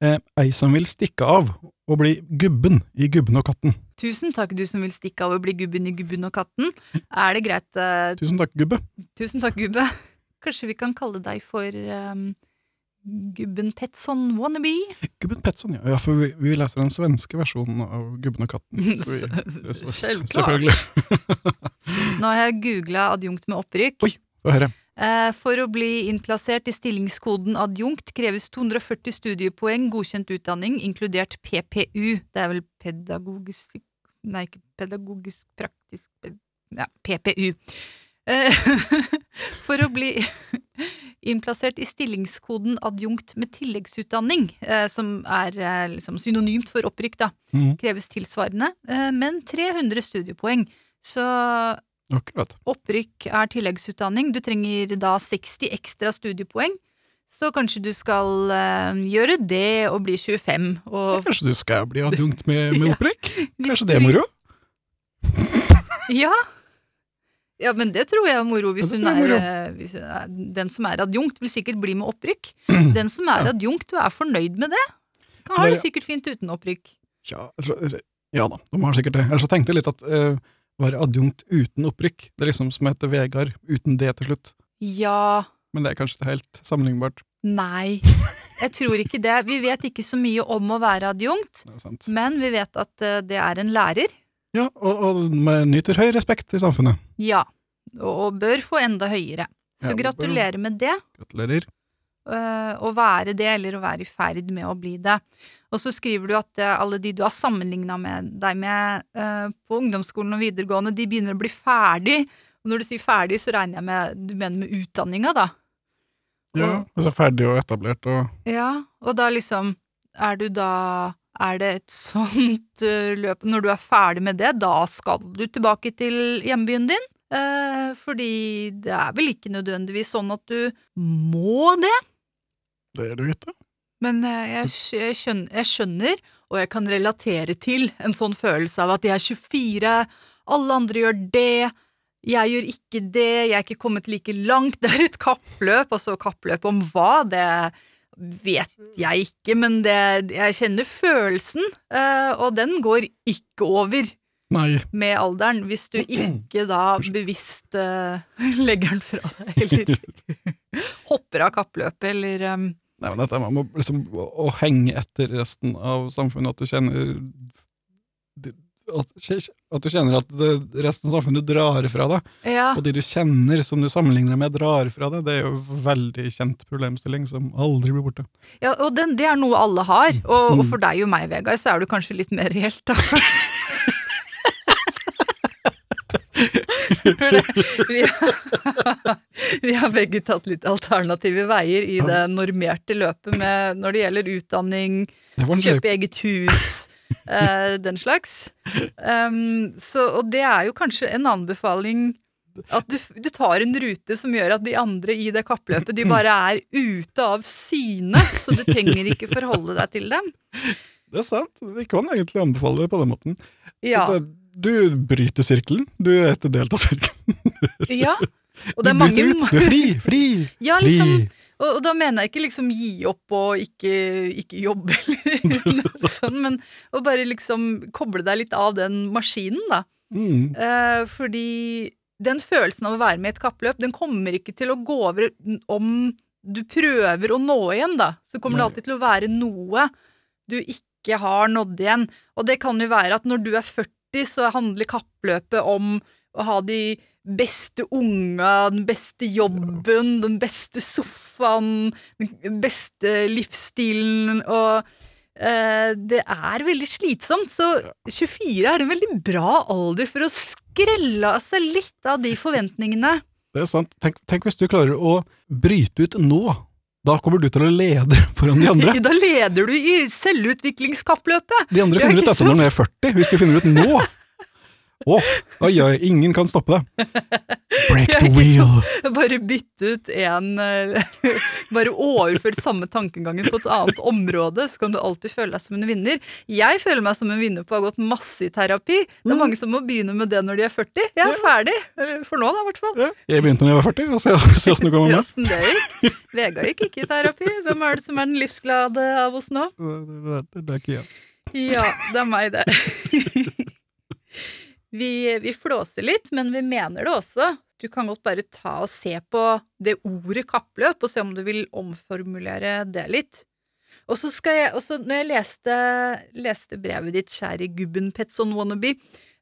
eh, ei som vil stikke av og bli gubben i Gubben og katten. Tusen takk, du som vil stikke av og bli gubben i Gubben og katten. Er det greit? eh, Tusen takk, gubbe. tusen takk, gubbe. Kanskje vi kan kalle deg for um, Gubben Petson wannabe? Gubben Petson, ja. ja for vi, vi leser den svenske versjonen av Gubben og katten. [LAUGHS] Så vi, så, Selvklart. selvfølgelig. [LAUGHS] Nå har jeg googla adjunkt med opprykk. Oi. Få høre. Eh, For å bli innplassert i stillingskoden adjunkt kreves 240 studiepoeng godkjent utdanning, inkludert PPU. Det er vel pedagogisk Nei, ikke pedagogisk praktisk Ja, PPU. Eh, [LAUGHS] For å bli innplassert i stillingskoden adjunkt med tilleggsutdanning, eh, som er eh, liksom synonymt for opprykk, da, Mhm. kreves tilsvarende, men 300 studiepoeng. Så Akkurat. opprykk er tilleggsutdanning. Du trenger da 60 ekstra studiepoeng. Så kanskje du skal gjøre det og bli 25. Og Kanskje du skal bli adjunkt med, med [LAUGHS] opprykk? Kanskje det er moro? Ja. Ja, men det tror jeg er moro. Hvis hun er, eh, hvis hun er Den som er adjunkt, vil sikkert bli med opprykk. [CLEARS THROAT] Den som er Ja. adjunkt, du er fornøyd med det. Kan ha det sikkert fint uten opprykk. Ja, ja da, de har sikkert det. Ellers så tenkte jeg litt at å uh, være adjunkt uten opprykk, det er liksom som heter Vegard uten det til slutt. Ja, Men det er kanskje ikke helt sammenlignbart. nei. Jeg tror ikke det. Vi vet ikke så mye om å være adjunkt, [LAUGHS] men vi vet at eh, det er en lærer. Ja, og, og nyter høy respekt i samfunnet. Ja. Og, bør få enda høyere. Så Ja, gratulerer med det. Gratulerer. Uh, å være det, eller å være i ferd med å bli det. Og så skriver du at øh, alle de du har sammenligna med deg med uh, på ungdomsskolen og videregående, de begynner å bli ferdig. Og når du sier ferdig, så regner jeg med du mener med utdanninga, da. Ja, altså ferdig og etablert og Ja, og da liksom Er du da Er det et sånt øh, [LAUGHS] løp Når du er ferdig med det, da skal du tilbake til hjembyen din? Eh, fordi det er vel ikke nødvendigvis sånn at du må det? Det er du ikke. Men eh, jeg, jeg, skjønner, jeg skjønner, og jeg kan relatere til en sånn følelse av at jeg er 24, alle andre gjør det, jeg gjør ikke det, jeg er ikke kommet like langt. [LAUGHS] Det er et kappløp, altså kappløp om hva, det vet jeg ikke, men det, jeg kjenner følelsen, eh, og den går ikke over Nei. med alderen, hvis du ikke da bevisst eh, [LAUGHS] legger den fra deg, eller [LAUGHS] hopper av kappløpet, eller um, Nei, men dette med liksom, å henge etter resten av samfunnet, at du kjenner at, at du kjenner at det, resten av samfunnet drar fra deg, Ja. og de du kjenner som du sammenligner med, drar fra deg, det er jo en veldig kjent problemstilling som aldri blir borte. Ja, og den, det er noe alle har. Og, og Mm. for deg og meg, Vegard, så er du kanskje litt mer reelt, da. [LAUGHS] For det, vi, har, [LAUGHS] vi har begge tatt litt alternative veier i det normerte løpet med, når det gjelder utdanning, kjøpe eget hus, uh, den slags. Um, så, og det er jo kanskje en anbefaling at du, du tar en rute som gjør at de andre i det kappløpet de bare er ute av syne, så du trenger ikke forholde deg til dem. Det er sant, vi kan egentlig anbefale det på den måten. Ja, At, Du bryter sirkelen, du er et del av sirkelen. ja. Og det er mange bryter ut, du er fri, fri, Ja, fri. liksom, og, og da mener jeg ikke liksom gi opp og ikke, ikke jobbe eller noe [LAUGHS] sånt, men å bare liksom koble deg litt av den maskinen, da. Mm. Eh, fordi den følelsen av å være med i et kappløp, den kommer ikke til å gå over om du prøver å nå igjen, da. Så kommer det alltid til å være noe du ikke har nådd igjen. Og det kan jo være at når du er 40, så handler kappløpet om å ha de beste unga, den beste jobben, den beste sofaen, den beste livsstilen og eh, det er veldig slitsomt, så 24 er en veldig bra alder for å skrelle av seg litt av de forventningene. Det er sant. Tenk, tenk hvis du klarer å bryte ut nå. Da kommer du til å lede [LAUGHS] foran de andre. [LAUGHS] Da leder du i selvutviklingskappløpet! De andre finner ut dette når de er 40, hvis de finner ut nå. [LAUGHS] Å, oi, oi, ingen kan stoppe deg. Break the wheel. Bare bytte ut en eh, [LAUGHS] Bare overfør samme tankegangen på et annet område, så kan du alltid føle deg som en vinner. Jeg føler meg som en vinner på å ha gått masse i terapi. Det er mange som må begynne med det når de er 40. Jeg er ferdig. For nå, da, i hvert fall. Jeg begynte når jeg var 40, og se se åssen det går med meg. Vegard gikk ikke i terapi. Hvem er det som er den livsglade av oss nå? Det, det, det, det er ikke jeg. Ja, det er meg, det. [LAUGHS] Vi, vi flåser litt, men vi mener det også. Du kan godt bare ta og se på det ordet kappløp, og se om du vil omformulere det litt. Og så skal jeg, også når jeg leste, leste brevet ditt, kjære gubben Petson Wannabe,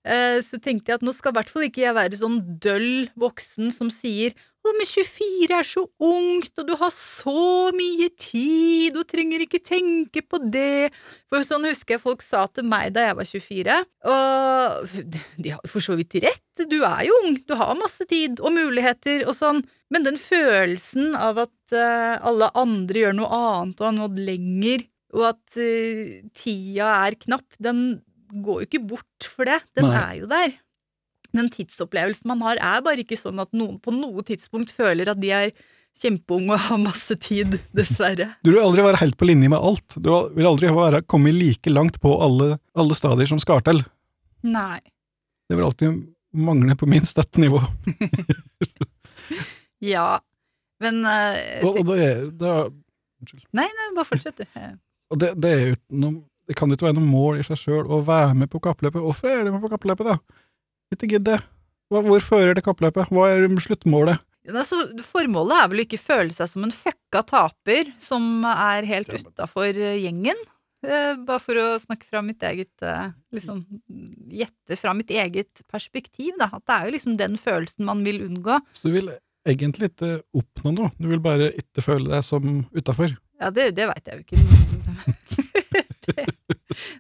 eh, så tenkte jeg at nå skal i hvert fall ikke jeg være sånn døll voksen som sier å, men 24 er så ungt, og du har så mye tid, og trenger ikke tenke på det. For sånn husker jeg folk sa til meg da jeg var 24, og de har for så vidt rett, du er jo ung, du har masse tid og muligheter og sånn, men den følelsen av at eh, alle andre gjør noe annet og har nådd lenger, og at eh, tida er knapp, den går jo ikke bort for det, den Nei. er jo der. Den tidsopplevelsen man har, er bare ikke sånn at noen på noe tidspunkt føler at de er kjempeunge og har masse tid, [LAUGHS] dessverre. Du vil aldri være helt på linje med alt. Du vil aldri være, kommet like langt på alle, alle stadier som skal til. Nei. Det vil alltid mangle på minst ett nivå. [LAUGHS] Ja, men uh, Og, og det, er, det, er, Nei, nei, bare fortsett, du. Eh, og det, det, er jo noe, det kan ikke være noe mål i seg sjøl å være med på kappløpet. Hvorfor er du med på kappløpet, da? Ikke gidd det. Hvor fører det kappløpet? Hva er sluttmålet? Altså, formålet er vel å ikke føle seg som en fucka taper som er helt utafor gjengen. Eh, bare for å snakke fra mitt eget eh, liksom Gjette fra mitt eget perspektiv, da. At det er jo liksom den følelsen man vil unngå. Så du vil egentlig ikke oppnå noe, du vil bare ikke føle deg som utafor. Ja, det, det veit jeg jo ikke.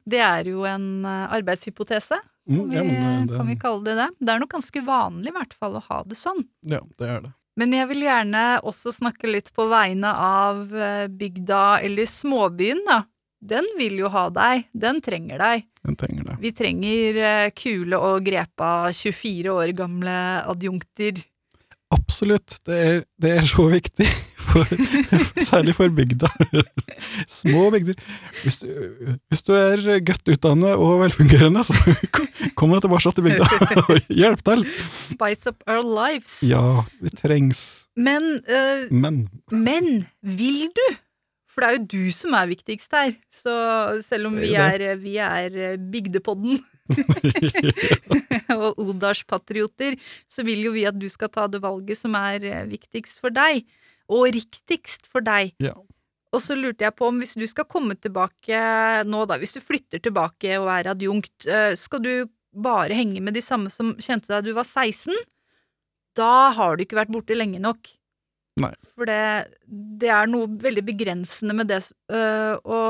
Det, er jo en eh, arbeidshypotese. Kan Mm, vi, ja, men det, kan vi kalle det det? Det er nok ganske vanlig i hvert fall å ha det sånn. ja, det er det. Men jeg vil gjerne også snakke litt på vegne av eh, bygda eller småbyen, da. Den vil jo ha deg, den trenger deg. Den trenger deg. Vi trenger eh, kule og grepa 24 år gamle adjunkter. Absolutt. Det er, det er så viktig, for, særlig for bygda. Små bygder. Hvis du, hvis du er godt utdannet og velfungerende, så kom deg tilbake til bygda og hjelp til. Spice up our lives. Ja, det trengs. Men, eh, Men men vil du? For det er jo du som er viktigst her. Så selv om vi er, vi er Bygdepodden [LAUGHS] og Odalspatrioter, så vil jo vi at du skal ta det valget som er eh, viktigst for deg, og riktigst for deg. Ja. Og så lurte jeg på om hvis du skal komme tilbake nå, da, hvis du flytter tilbake og er adjunkt, eh, skal du bare henge med de samme som kjente deg du var 16? Da har du ikke vært borte lenge nok. Nei. For det, det er noe veldig begrensende med det øh, å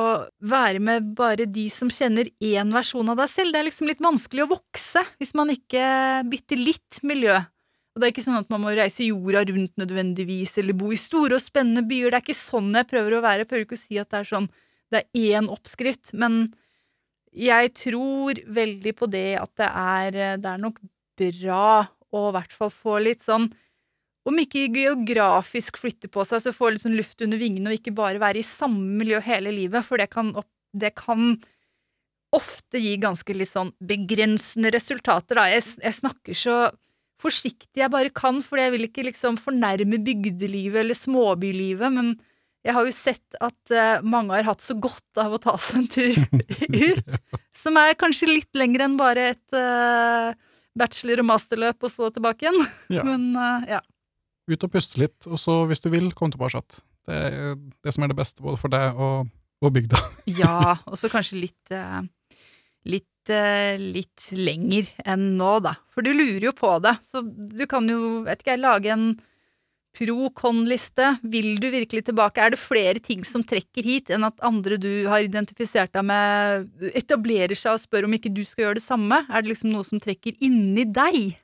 være med bare de som kjenner én versjon av deg selv. Det er liksom litt vanskelig å vokse hvis man ikke bytter litt miljø. Og det er ikke sånn at man må reise jorda rundt nødvendigvis, eller bo i store og spennende byer. Det er ikke sånn jeg prøver å være. Jeg prøver ikke å si at det er sånn det er én oppskrift, men jeg tror veldig på det at det er Det er nok bra å i hvert fall få litt sånn om ikke geografisk flytte på seg, så få litt sånn luft under vingene og ikke bare være i samme miljø hele livet, for det kan, opp, det kan ofte gi ganske litt sånn begrensende resultater, da. Jeg, jeg snakker så forsiktig jeg bare kan, for jeg vil ikke liksom fornærme bygdelivet eller småbylivet, men jeg har jo sett at eh, mange har hatt så godt av å ta seg en tur [LAUGHS] ut, som er kanskje litt lenger enn bare et eh, bachelor- og masterløp og så tilbake igjen. Ja. Men eh, ja. Ut og puste litt, og så, hvis du vil, kom tilbake igjen. Det er det som er det beste både for deg og, og bygda. [LAUGHS] Ja, og så kanskje litt eh, litt, eh, litt lenger enn nå, da. For du lurer jo på det. Så du kan jo, vet ikke jeg, lage en pro-con-liste. Vil du virkelig tilbake? Er det flere ting som trekker hit, enn at andre du har identifisert deg med, etablerer seg og spør om ikke du skal gjøre det samme? Er det liksom noe som trekker inni deg?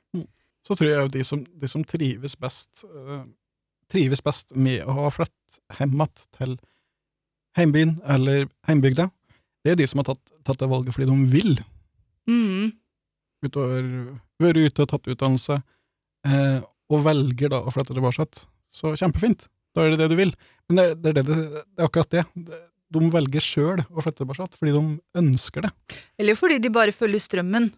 Så tror jeg de som, de som trives best uh, trives best med å ha flyttet hjem igjen til heimbyen eller heimbygda, det er de som har tatt, tatt det valget fordi de vil. Mm. Utover, vært ute tatt utdannelse, uh, og velger da å flytte tilbake. Så kjempefint. Da er det det du vil. Men det, det, er, det, det er akkurat det. De velger sjøl å flytte tilbake fordi de ønsker det. Eller fordi de bare følger strømmen.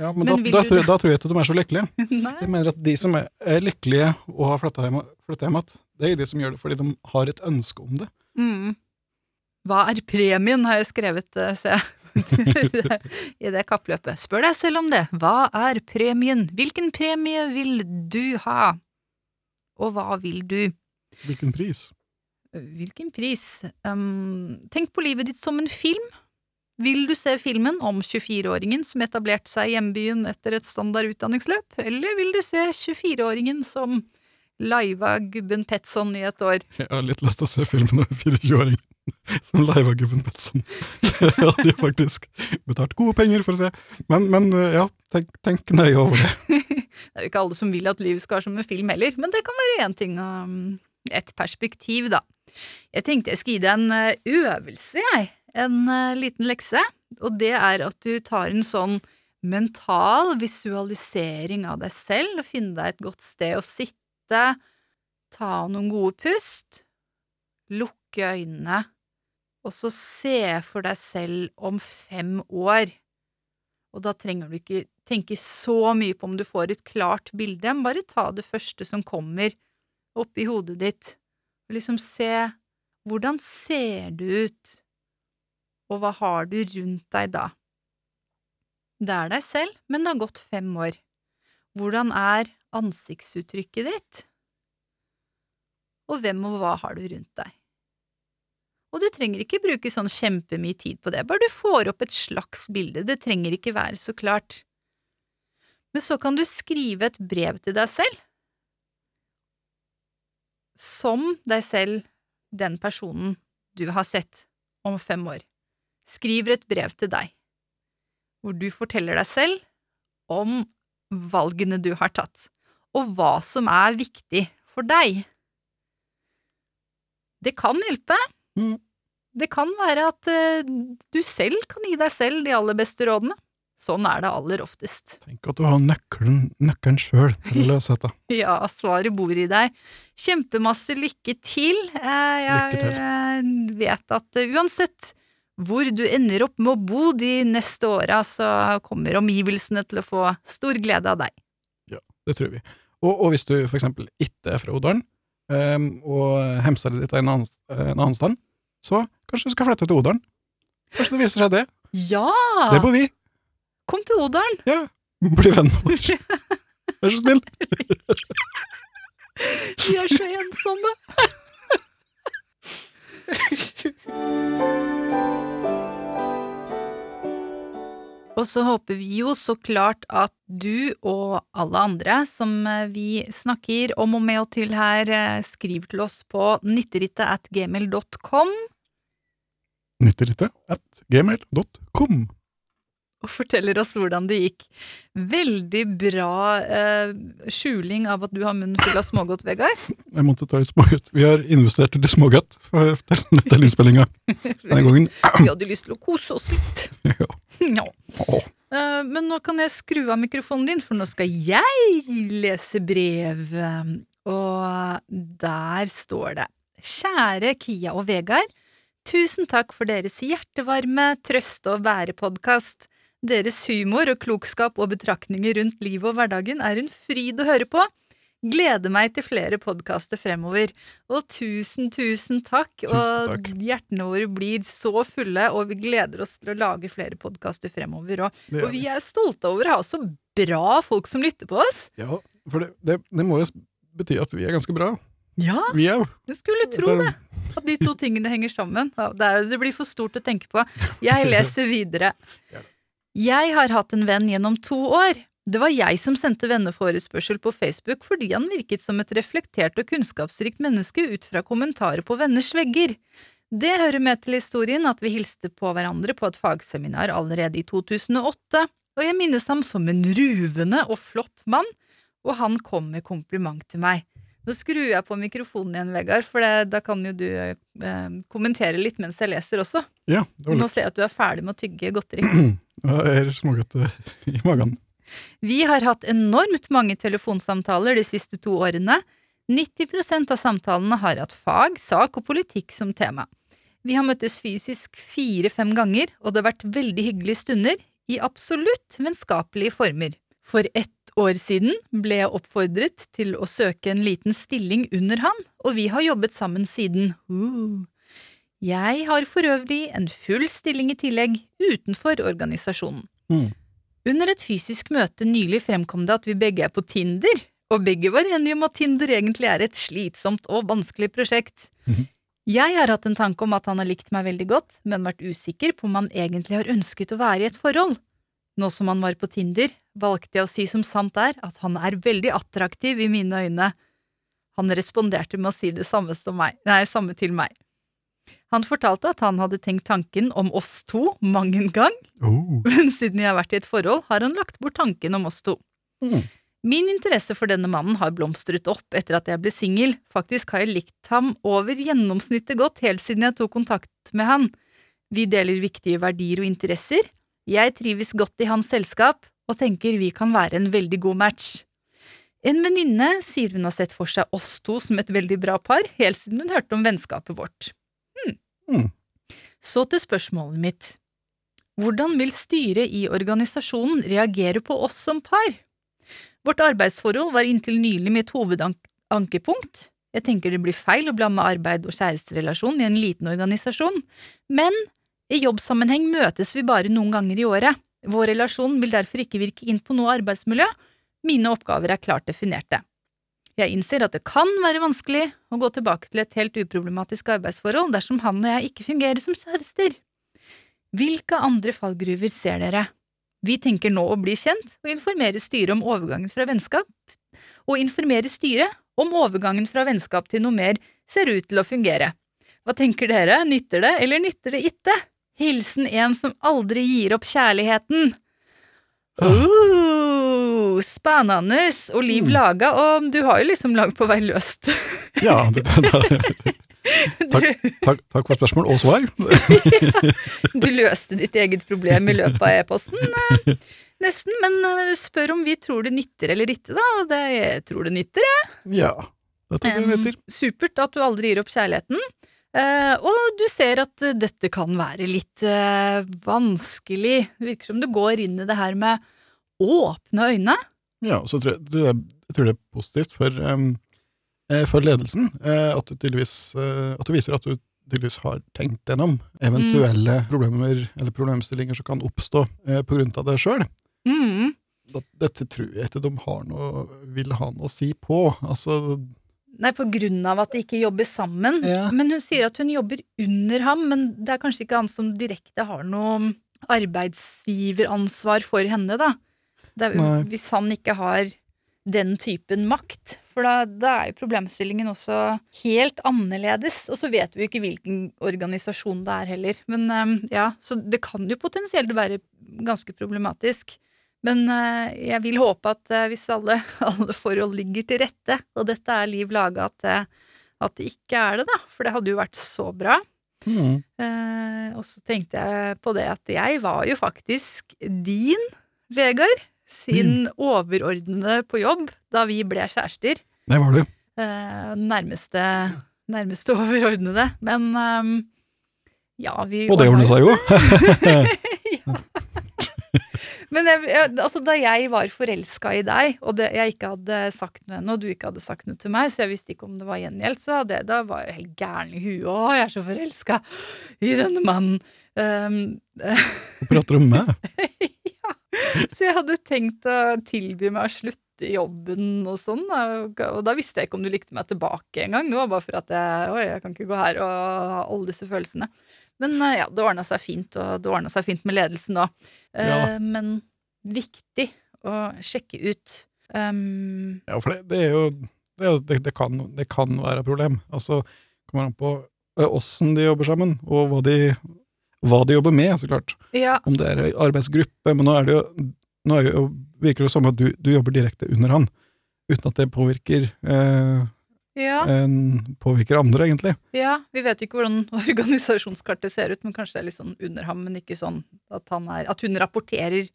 Ja, men, Men da, da, tror, jeg, da tror jeg ikke de er så lykkelige. [LAUGHS] Jeg mener at de som er, er lykkelige og har flytta hjem, hjem igjen, det er de som gjør det fordi de har et ønske om det. Mm. Hva er premien, har jeg skrevet, eh, ser jeg. [LAUGHS] I det kappløpet. Spør deg selv om det. Hva er premien? Hvilken premie vil du ha? Og hva vil du? Hvilken pris? Hvilken pris? Um, tenk på livet ditt som en film. Vil du se filmen om 24-åringen som etablerte seg i hjembyen etter et standard utdanningsløp, eller vil du se 24-åringen som liva gubben Petson i et år? Jeg har litt lyst til å se filmen om 24-åringen som liva gubben Petson. Det hadde jeg faktisk betalt gode penger for å se. Men, men ja, tenk, tenk nøye over det. [LAUGHS] Det er jo ikke alle som vil at livet skal være som en film heller, men det kan være én ting og et perspektiv, da. Jeg tenkte jeg skulle gi deg en uh, øvelse, jeg. En uh, liten lekse. Og det er at du tar en sånn mental visualisering av deg selv, og finne deg et godt sted å sitte, ta noen gode pust, lukke øynene, og så se for deg selv om fem år. Og da trenger du ikke tenke så mye på om du får et klart bilde, men bare ta det første som kommer opp i hodet ditt, og liksom se hvordan ser du ut, og hva har du rundt deg da? Det er deg selv, men det har gått fem år. Hvordan er ansiktsuttrykket ditt? Og hvem og hva har du rundt deg? Og du trenger ikke bruke sånn kjempemye tid på det, bare du får opp et slags bilde, det trenger ikke være så klart. Men så kan du skrive et brev til deg selv, som deg selv, den personen du har sett om fem år. Skriver et brev til deg, hvor du forteller deg selv om valgene du har tatt, og hva som er viktig for deg. Det kan hjelpe. Mm. Det kan være at eh, du selv kan gi deg selv de aller beste rådene. Sånn er det aller oftest. Tenk at du har nøkkelen, nøkkelen sjøl til å løse dette. [LAUGHS] Ja, svaret bor i deg. Kjempemasse lykke til. Eh, Jeg Lykke til. eh, vet at uansett hvor du ender opp med å bo de neste åra, så kommer omgivelsene til å få stor glede av deg. Ja, Det tror vi. Og, og hvis du for eksempel ikke er fra Odalen, um, og hjemstedet ditt er en annen, en annen stand, så kanskje du skal flytte til Odalen. Kanskje det viser seg det. Ja! Der bor vi. Kom til Odalen! Ja. Bli vennen vår. [LAUGHS] Vær så snill. Vi er så ensomme! [LAUGHS] Og så håper vi jo så klart at du og alle andre som eh, vi snakker om og med og til her, eh, skriver til oss på nitterittet at gmail.com Nyttelite at gmail.com. og forteller oss hvordan det gikk. Veldig bra eh, skjuling av at du har munnen full av smågodt, Vegard. [LAUGHS] Jeg måtte ta litt smågodt. Vi har investert i smågodt for denne innspillinga denne [LAUGHS] gangen. Vi hadde lyst til å kose oss litt. [LAUGHS] Ja. Ja. Eh, Men nå kan jeg skru av mikrofonen din, for nå skal jeg lese brev. Og der står det Kjære Kia og Vegard. Tusen takk for deres hjertevarme, trøste og bære-podkast. Deres humor og klokskap og betraktninger rundt livet og hverdagen er en fryd å høre på. Gleder meg til flere podkaster fremover. Og tusen, tusen takk. Tusen takk. og hjertene våre blir så fulle, og vi gleder oss til å lage flere podkaster fremover. Er og vi er stolte over å ha så bra folk som lytter på oss. Ja, for det, det, det må jo bety at vi er ganske bra. Ja, Vi er jeg skulle tro det. At de to tingene henger sammen. Det, er, det blir for stort å tenke på. Jeg leser videre. Jeg har hatt en venn gjennom to år. Det var jeg som sendte venneforespørsel på Facebook fordi han virket som et reflektert og kunnskapsrikt menneske ut fra kommentarer på venners vegger. Det hører med til historien at vi hilste på hverandre på et fagseminar allerede i 2008, og jeg minnes ham som en ruvende og flott mann, og han kom med kompliment til meg. Nå skrur jeg på mikrofonen igjen, Vegard, for det, da kan jo du eh, kommentere litt mens jeg leser også. Ja, det var Nå ser jeg at du er ferdig med å tygge godteri. [CLEARS THROAT] Jeg er smågodt eh, [LAUGHS] i magen. Vi har hatt enormt mange telefonsamtaler de siste to årene. 90% av samtalene har hatt fag, sak og politikk som tema. Vi har møttes fysisk fire-fem ganger, og det har vært veldig hyggelige stunder, i absolutt vennskapelige former. For ett år siden ble jeg oppfordret til å søke en liten stilling under han, og vi har jobbet sammen siden. Uh. Jeg har for øvrig en full stilling i tillegg utenfor organisasjonen. Mm. Under et fysisk møte nylig fremkom det at vi begge er på Tinder, og begge var enige om at Tinder egentlig er et slitsomt og vanskelig prosjekt. Mm. Jeg har hatt en tanke om at han har likt meg veldig godt, men vært usikker på om han egentlig har ønsket å være i et forhold. Nå som han var på Tinder, valgte jeg å si som sant er at han er veldig attraktiv i mine øyne. Han responderte med å si det samme, som meg, nei, samme til meg. Han fortalte at han hadde tenkt tanken om oss to mang en gang, Oh. [LAUGHS] men siden jeg har vært i et forhold, har han lagt bort tanken om oss to. Mm. Min interesse for denne mannen har blomstret opp etter at jeg ble singel, faktisk har jeg likt ham over gjennomsnittet godt helt siden jeg tok kontakt med han. Vi deler viktige verdier og interesser, jeg trives godt i hans selskap, og tenker vi kan være en veldig god match. En venninne sier hun har sett for seg oss to som et veldig bra par, helt siden hun hørte om vennskapet vårt. Hm. Mm. Så til spørsmålet mitt. Hvordan vil styret i organisasjonen reagere på oss som par? Vårt arbeidsforhold var inntil nylig mitt hovedankepunkt. Jeg tenker det blir feil å blande arbeid og kjæresterelasjon i en liten organisasjon, men i jobbsammenheng møtes vi bare noen ganger i året. Vår relasjon vil derfor ikke virke inn på noe arbeidsmiljø. Mine oppgaver er klart definerte. Jeg innser at det kan være vanskelig å gå tilbake til et helt uproblematisk arbeidsforhold dersom han og jeg ikke fungerer som kjærester. Hvilke andre fallgruver ser dere? Vi tenker nå å bli kjent og informere styret om overgangen fra vennskap, og informere styret om overgangen fra vennskap til noe mer ser ut til å fungere. Hva tenker dere, nytter det eller nytter det ikke? Hilsen en som aldri gir opp kjærligheten. Uh, spennende og liv Mm. laga, og du har jo liksom langt på vei løst. [LAUGHS] Ja, det, det, [LAUGHS] Takk. takk, takk for spørsmål og svar. [LAUGHS] Du løste ditt eget problem i løpet av e-posten, eh, nesten, men eh, spør om vi tror det nytter eller ikke, da, og det, jeg tror det nytter. Ja, det tror jeg det nytter. Supert at du aldri gir opp kjærligheten. Eh, og du ser at eh, dette kan være litt eh, vanskelig. Det virker som du går inn i det her med åpne øyne. Ja, og så tror jeg, tror jeg, jeg tror det er positivt for, for ledelsen at, du at du viser at du tydeligvis har tenkt gjennom eventuelle problemer eller problemstillinger som kan oppstå på grunn av det sjøl. Mm. Dette tror jeg ikke de har noe, vil ha noe å si på. Altså, Nei, på grunn av at de ikke jobber sammen. Ja. Men hun sier at hun jobber under ham, men det er kanskje ikke han som direkte har noe arbeidsgiveransvar for henne, da. Det er, hvis han ikke har den typen makt. For da, da er jo problemstillingen også helt annerledes. Og så vet vi jo ikke hvilken organisasjon det er heller. Men eh, ja, Så det kan jo potensielt være ganske problematisk. Men eh, jeg vil håpe at eh, hvis alle, [LAUGHS] alle forhold ligger til rette, og dette er liv laga, at, at det ikke er det, da. For det hadde jo vært så bra. Mm. Eh, og så tenkte jeg på det at jeg var jo faktisk din, Vegard, sin overordnede på jobb da vi ble kjærester. det var du. Eh, nærmeste, nærmeste overordnede. Men um, ja, vi Og det ordnet seg jo. [LAUGHS] [LAUGHS] [LAUGHS] Men jeg, jeg, altså, da jeg var forelska i deg, og det, jeg ikke hadde sagt noe ennå, og du ikke hadde sagt noe til meg, så jeg visste ikke om det var gjengjeldt, så hadde jeg, da var jeg helt gæren i huet. Å, jeg er så forelska i denne mannen. [LAUGHS] Um, prater du om meg? ja. så jeg hadde tenkt å tilby meg å slutte jobben og sånn, og da visste jeg ikke om du likte meg tilbake engang. Det var bare for at jeg, oi, jeg kan ikke gå her og ha alle disse følelsene. Men eh, ja, det ordna seg fint, og det ordna seg fint med ledelsen òg. Ja. Men viktig å sjekke ut. Um, Ja, for det, det er jo det, det, kan, det kan være et problem. Altså, kommer an på eh, åssen de jobber sammen, og hva de, hva de jobber med, så klart. ja, Om det er en arbeidsgruppe, men nå er det jo nå er det jo, virker det som at du, du jobber direkte under han, uten at det påvirker eh, ja, påvirker andre, egentlig. ja. Vi vet jo ikke hvordan [LAUGHS] organisasjonskartet ser ut, men kanskje det er litt sånn under ham, men ikke sånn at, han er, at hun rapporterer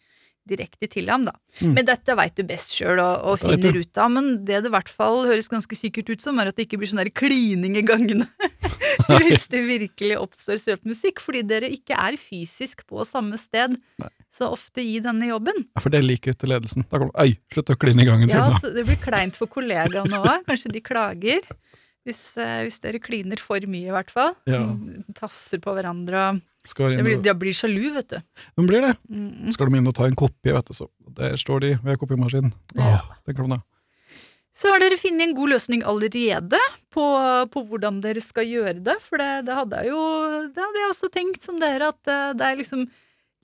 direkte til ham, da. Mm. Men dette veit du best sjøl og, og finner ut av. Men det det i hvert fall høres ganske sikkert ut som, er at det ikke blir sånn der klining i gangene. [LAUGHS] [LAUGHS] Hvis det virkelig oppstår støpmusikk, fordi dere ikke er fysisk på samme sted Nei. så ofte i denne jobben. Ja, for det liker ikke ledelsen. Da kommer oi, slutt å kline i gangen, sier Ja, så Det blir kleint for kollegaene òg. Kanskje de klager. Hvis, eh, hvis dere kliner for mye, i hvert fall. Ja. Mm, Tafser på hverandre og Inn blir, De blir sjalu, vet du. de blir det. Mm. Skal de inn og ta en kopi, vet du, så der står de ved kopimaskinen. Ja. Åh, de da. Så har dere funnet en god løsning allerede på, på hvordan dere skal gjøre det. For det, det hadde jeg jo Det hadde jeg også tenkt som dere, at det, det er liksom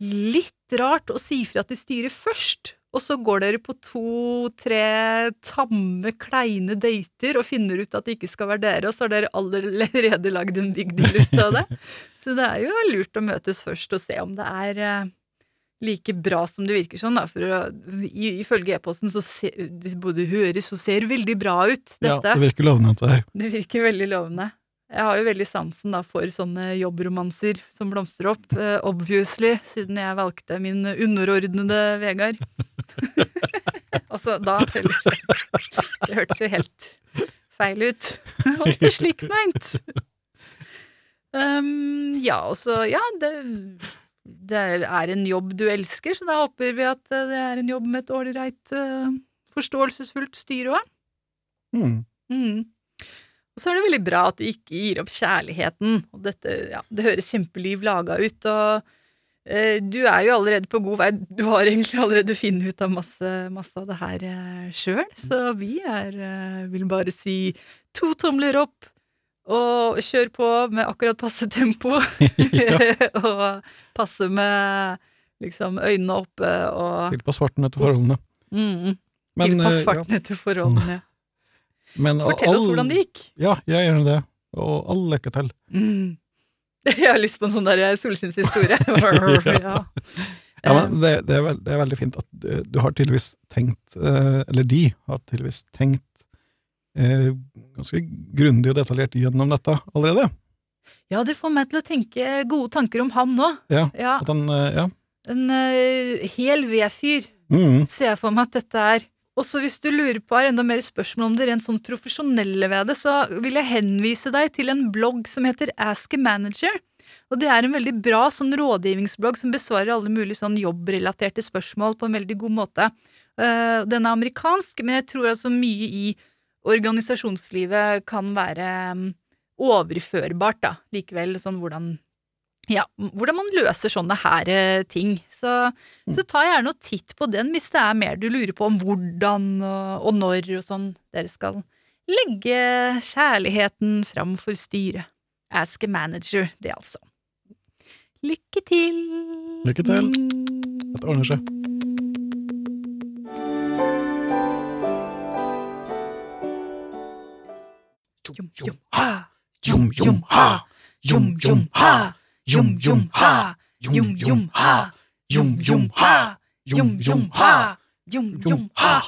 litt rart å si fra til styret først. Og så går dere på to-tre tamme, kleine dater og finner ut at det ikke skal være dere, og så har dere allerede lagd en big deal ut av det. [LAUGHS] Så det er jo lurt å møtes først og se om det er eh, like bra som det virker sånn, da. For å, i, ifølge e-posten så det både høres og ser veldig bra ut, Ja, det virker lovende, dette her. Det virker veldig lovende. Jeg har jo veldig sansen da for sånne jobbromanser som blomstrer opp, Uh, obviously, siden jeg valgte min underordnede Vegard. [LAUGHS] altså, da Det hørtes jo helt feil ut. [LAUGHS] Var er slik meint. Um, ja, og så Ja, det, det er en jobb du elsker, så da håper vi at det er en jobb med et ålreit, uh, forståelsesfullt styre òg. Mm. Mm. Og så er det veldig bra at du ikke gir opp kjærligheten. Og dette, ja, det høres kjempeliv laga ut, og eh, du er jo allerede på god vei. Du har egentlig allerede funnet ut av masse, masse av det her eh, sjøl, så vi er eh, Vil bare si to tomler opp. Og kjør på med akkurat passe tempo. [LAUGHS] [LAUGHS] og passe med liksom øynene oppe og Tilpass farten etter forholdene. mm, Men, Tilpass eh, ja. farten etter forholdene. Men Fortell oss all- hvordan det gikk. Ja, jeg gjør det. Og all lykke til. Mm. [LAUGHS] Jeg har lyst på en sånn der solskinnshistorie. [LAUGHS] [LAUGHS] ja. Ja, men det, det, er veld, det er veldig fint at du, du har tydeligvis tenkt, eh, eller de har tydeligvis tenkt eh, ganske grundig og detaljert gjennom dette allerede. ja, det får meg til å tenke gode tanker om han nå. Ja, Ja, eh, ja. en eh, hel vedfyr Mm, ser jeg for meg at dette er. Også hvis du lurer på har enda mer spørsmål om det rent sånn profesjonelle ved det, så vil jeg henvise deg til en blogg som heter Ask a Manager. Og det er en veldig bra sånn rådgivningsblogg som besvarer alle mulige sånn jobbrelaterte spørsmål på en veldig god måte. Eh, den er amerikansk, men jeg tror altså mye i organisasjonslivet kan være mm, overførbart, da. Likevel sånn hvordan ja, hvordan man løser sånne her eh, ting. Så, så ta gjerne og titt på den hvis det er mer du lurer på om hvordan og, og når og sånn dere skal legge kjærligheten fram for styret. Ask a manager, det altså. Lykke til! Lykke til. Dette ordner seg. Jum, jum, ha! Jum, jum, ha! Jum, jum, ha! Jum, jum, ha! Jum, jum, ha! Jum, jum, ha! Jum, jum, ha! Jum, jum, ha!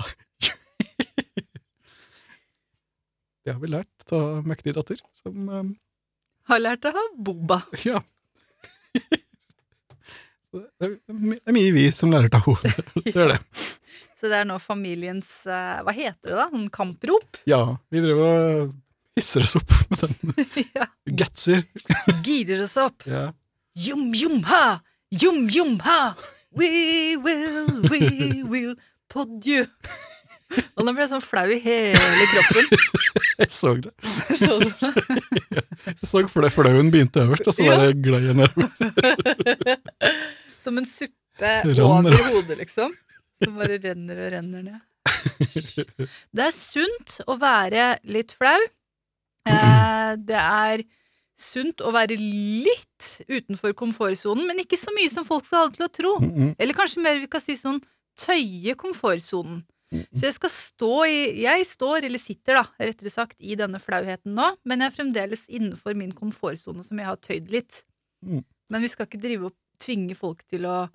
Det har vi lært av mektig datter, som um, Har lært av Boba. [LAUGHS] Ja. Det er mye vi som lærer av henne. [LAUGHS] Det er det. Så det er nå familiens eh, Hva heter det, da? Sånn kamprop? Ja, vi driver og hisser oss opp med den. [LAUGHS] ja. Gutser. Gider oss opp. Ja. Jum, jum, ha! Jum, jum, ha! We will, we will pod you. Og nå ble jeg sånn flau i hele kroppen. [LAUGHS] Jeg så det. Så du Jeg så [LAUGHS] fordi flauen begynte øverst, og så Ja. bare glei jeg nedover. Som en suppe over hodet, liksom. Som bare renner og renner ned. Det er sunt å være litt flau. Eh, det er sunt å være litt utenfor komfortsonen, men ikke så mye som folk skal ha det til å tro. Mm, mm. Eller kanskje mer vi kan si sånn tøye komfortsonen. Så jeg skal stå i Jeg står, eller sitter, da, rettere sagt, i denne flauheten nå, men jeg er fremdeles innenfor min komfortsone som jeg har tøyd litt. Mm. Men vi skal ikke drive og tvinge folk til å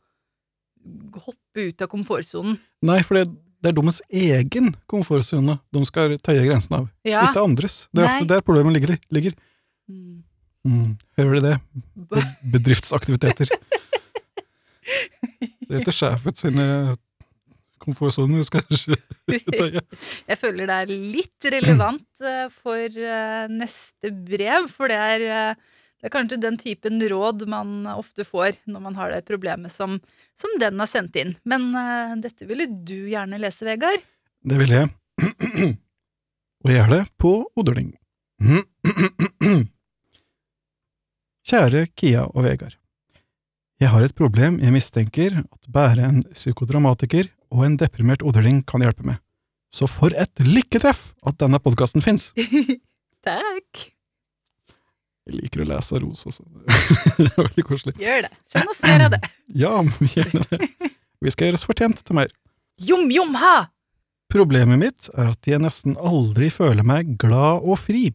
hoppe ut av komfortsonen. Nei, for det, det er deres egen komfortsone de skal tøye grensen av, Ja. ikke andres. Det er Nei. ofte der problemet ligger. ligger. Mm. Mm. Hører du det? Be- Bedriftsaktiviteter. Det heter sjefen sine komfortsoner du skal tøye. Jeg føler det er litt relevant eh, for eh, neste brev, for det er, eh, det er kanskje den typen råd man ofte får når man har det problemet som, som den har sendt inn. Men uh, dette ville du gjerne lese, Vegard. Det vil jeg. [CLEARS THROAT] Og jeg gjør det på Odøling. [CLEARS THROAT] Kjære Kia og Vegard. Jeg har et problem jeg mistenker at bare en psykodramatiker og en deprimert odøling kan hjelpe med. Så for et lykketreff at denne podkasten fins! [LAUGHS] Takk. Jeg liker å lese ros også. [LAUGHS] det er veldig koselig. Gjør det. Send oss mer av det. [CLEARS THROAT] Ja, gjerne det. Vi skal gjøre oss fortjent til mer. Jom, jom, ha! Problemet mitt er at jeg nesten aldri føler meg glad og fri.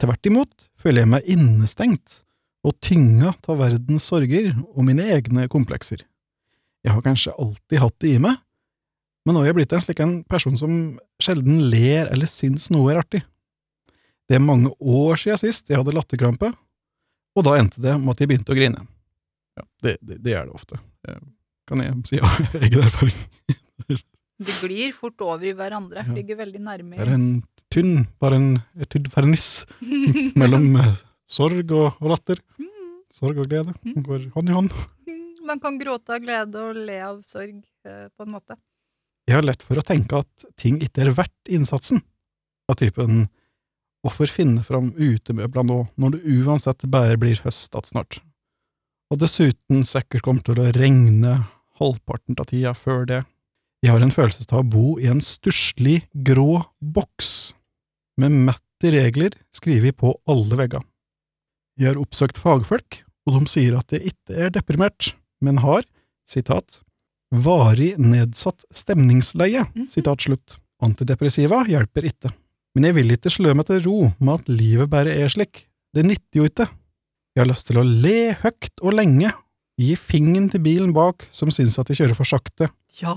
Tvert imot føler jeg meg innestengt og tynga av verdens sorger og mine egne komplekser. Jeg har kanskje alltid hatt det i meg, men nå er jeg blitt en slik en person som sjelden ler eller syns noe er artig. Det er mange år siden sist jeg hadde latterkrampe, og da endte det med at jeg begynte å grine. Ja, det, det, det er det ofte. Kan jeg si av [LAUGHS] egen erfaring. det glir fort over i hverandre. Ja. Ligger veldig nærme. Det er en tynn, bare en tydd ferniss [LAUGHS] mellom eh, sorg og, og latter. Sorg og glede går hånd i hånd. Man kan gråte av glede og le av sorg, eh, på en måte. Jeg har lett for å tenke at ting ikke er verdt innsatsen, av typen hvorfor finne fram utemøbler nå, når det uansett bare blir høst igjen snart, og dessuten sikkert kommer til å regne halvparten av tida før det. Jeg har en følelse av å bo i en stusslig, grå boks, med mette regler skrevet på alle vegger. Jeg har oppsøkt fagfolk, og de sier at jeg ikke er deprimert, men har, sitat, varig nedsatt stemningsleie, sitat slutt. Antidepressiva hjelper ikke. Men jeg vil ikke slå meg til ro med at livet bare er slik. Det nytter jo ikke. Jeg har lyst til å le høyt og lenge, gi fingeren til bilen bak som syns at jeg kjører for sakte, Ja.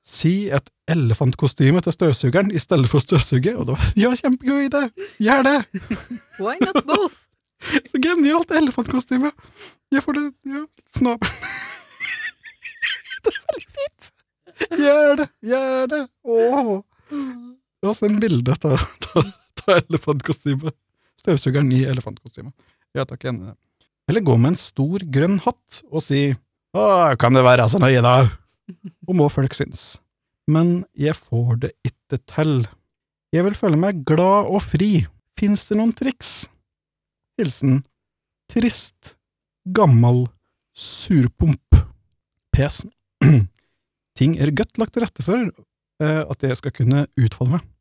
si et elefantkostyme til støvsugeren i stedet for å støvsuge, og da [LAUGHS] ja, kjempegod idé, gjør det! [LAUGHS] Why not both? [LAUGHS] Så genialt elefantkostyme! Jeg får det, ja, snabel. det er veldig fint! Gjør det, gjør det! Åh! La oss sende bilde av elefantkostyme. Støvsugeren i elefantkostyme. Ja takk, enig. Eller gå med en stor grønn hatt og si Å, kan det være så nøye, da? Og må folk synes. Men jeg får det ikke til. Jeg vil føle meg glad og fri. Fins det noen triks? Hilsen trist, gammel surpomp. PS. [CLEARS THROAT] Ting er godt lagt til rette for eh, at jeg skal kunne utfolde meg.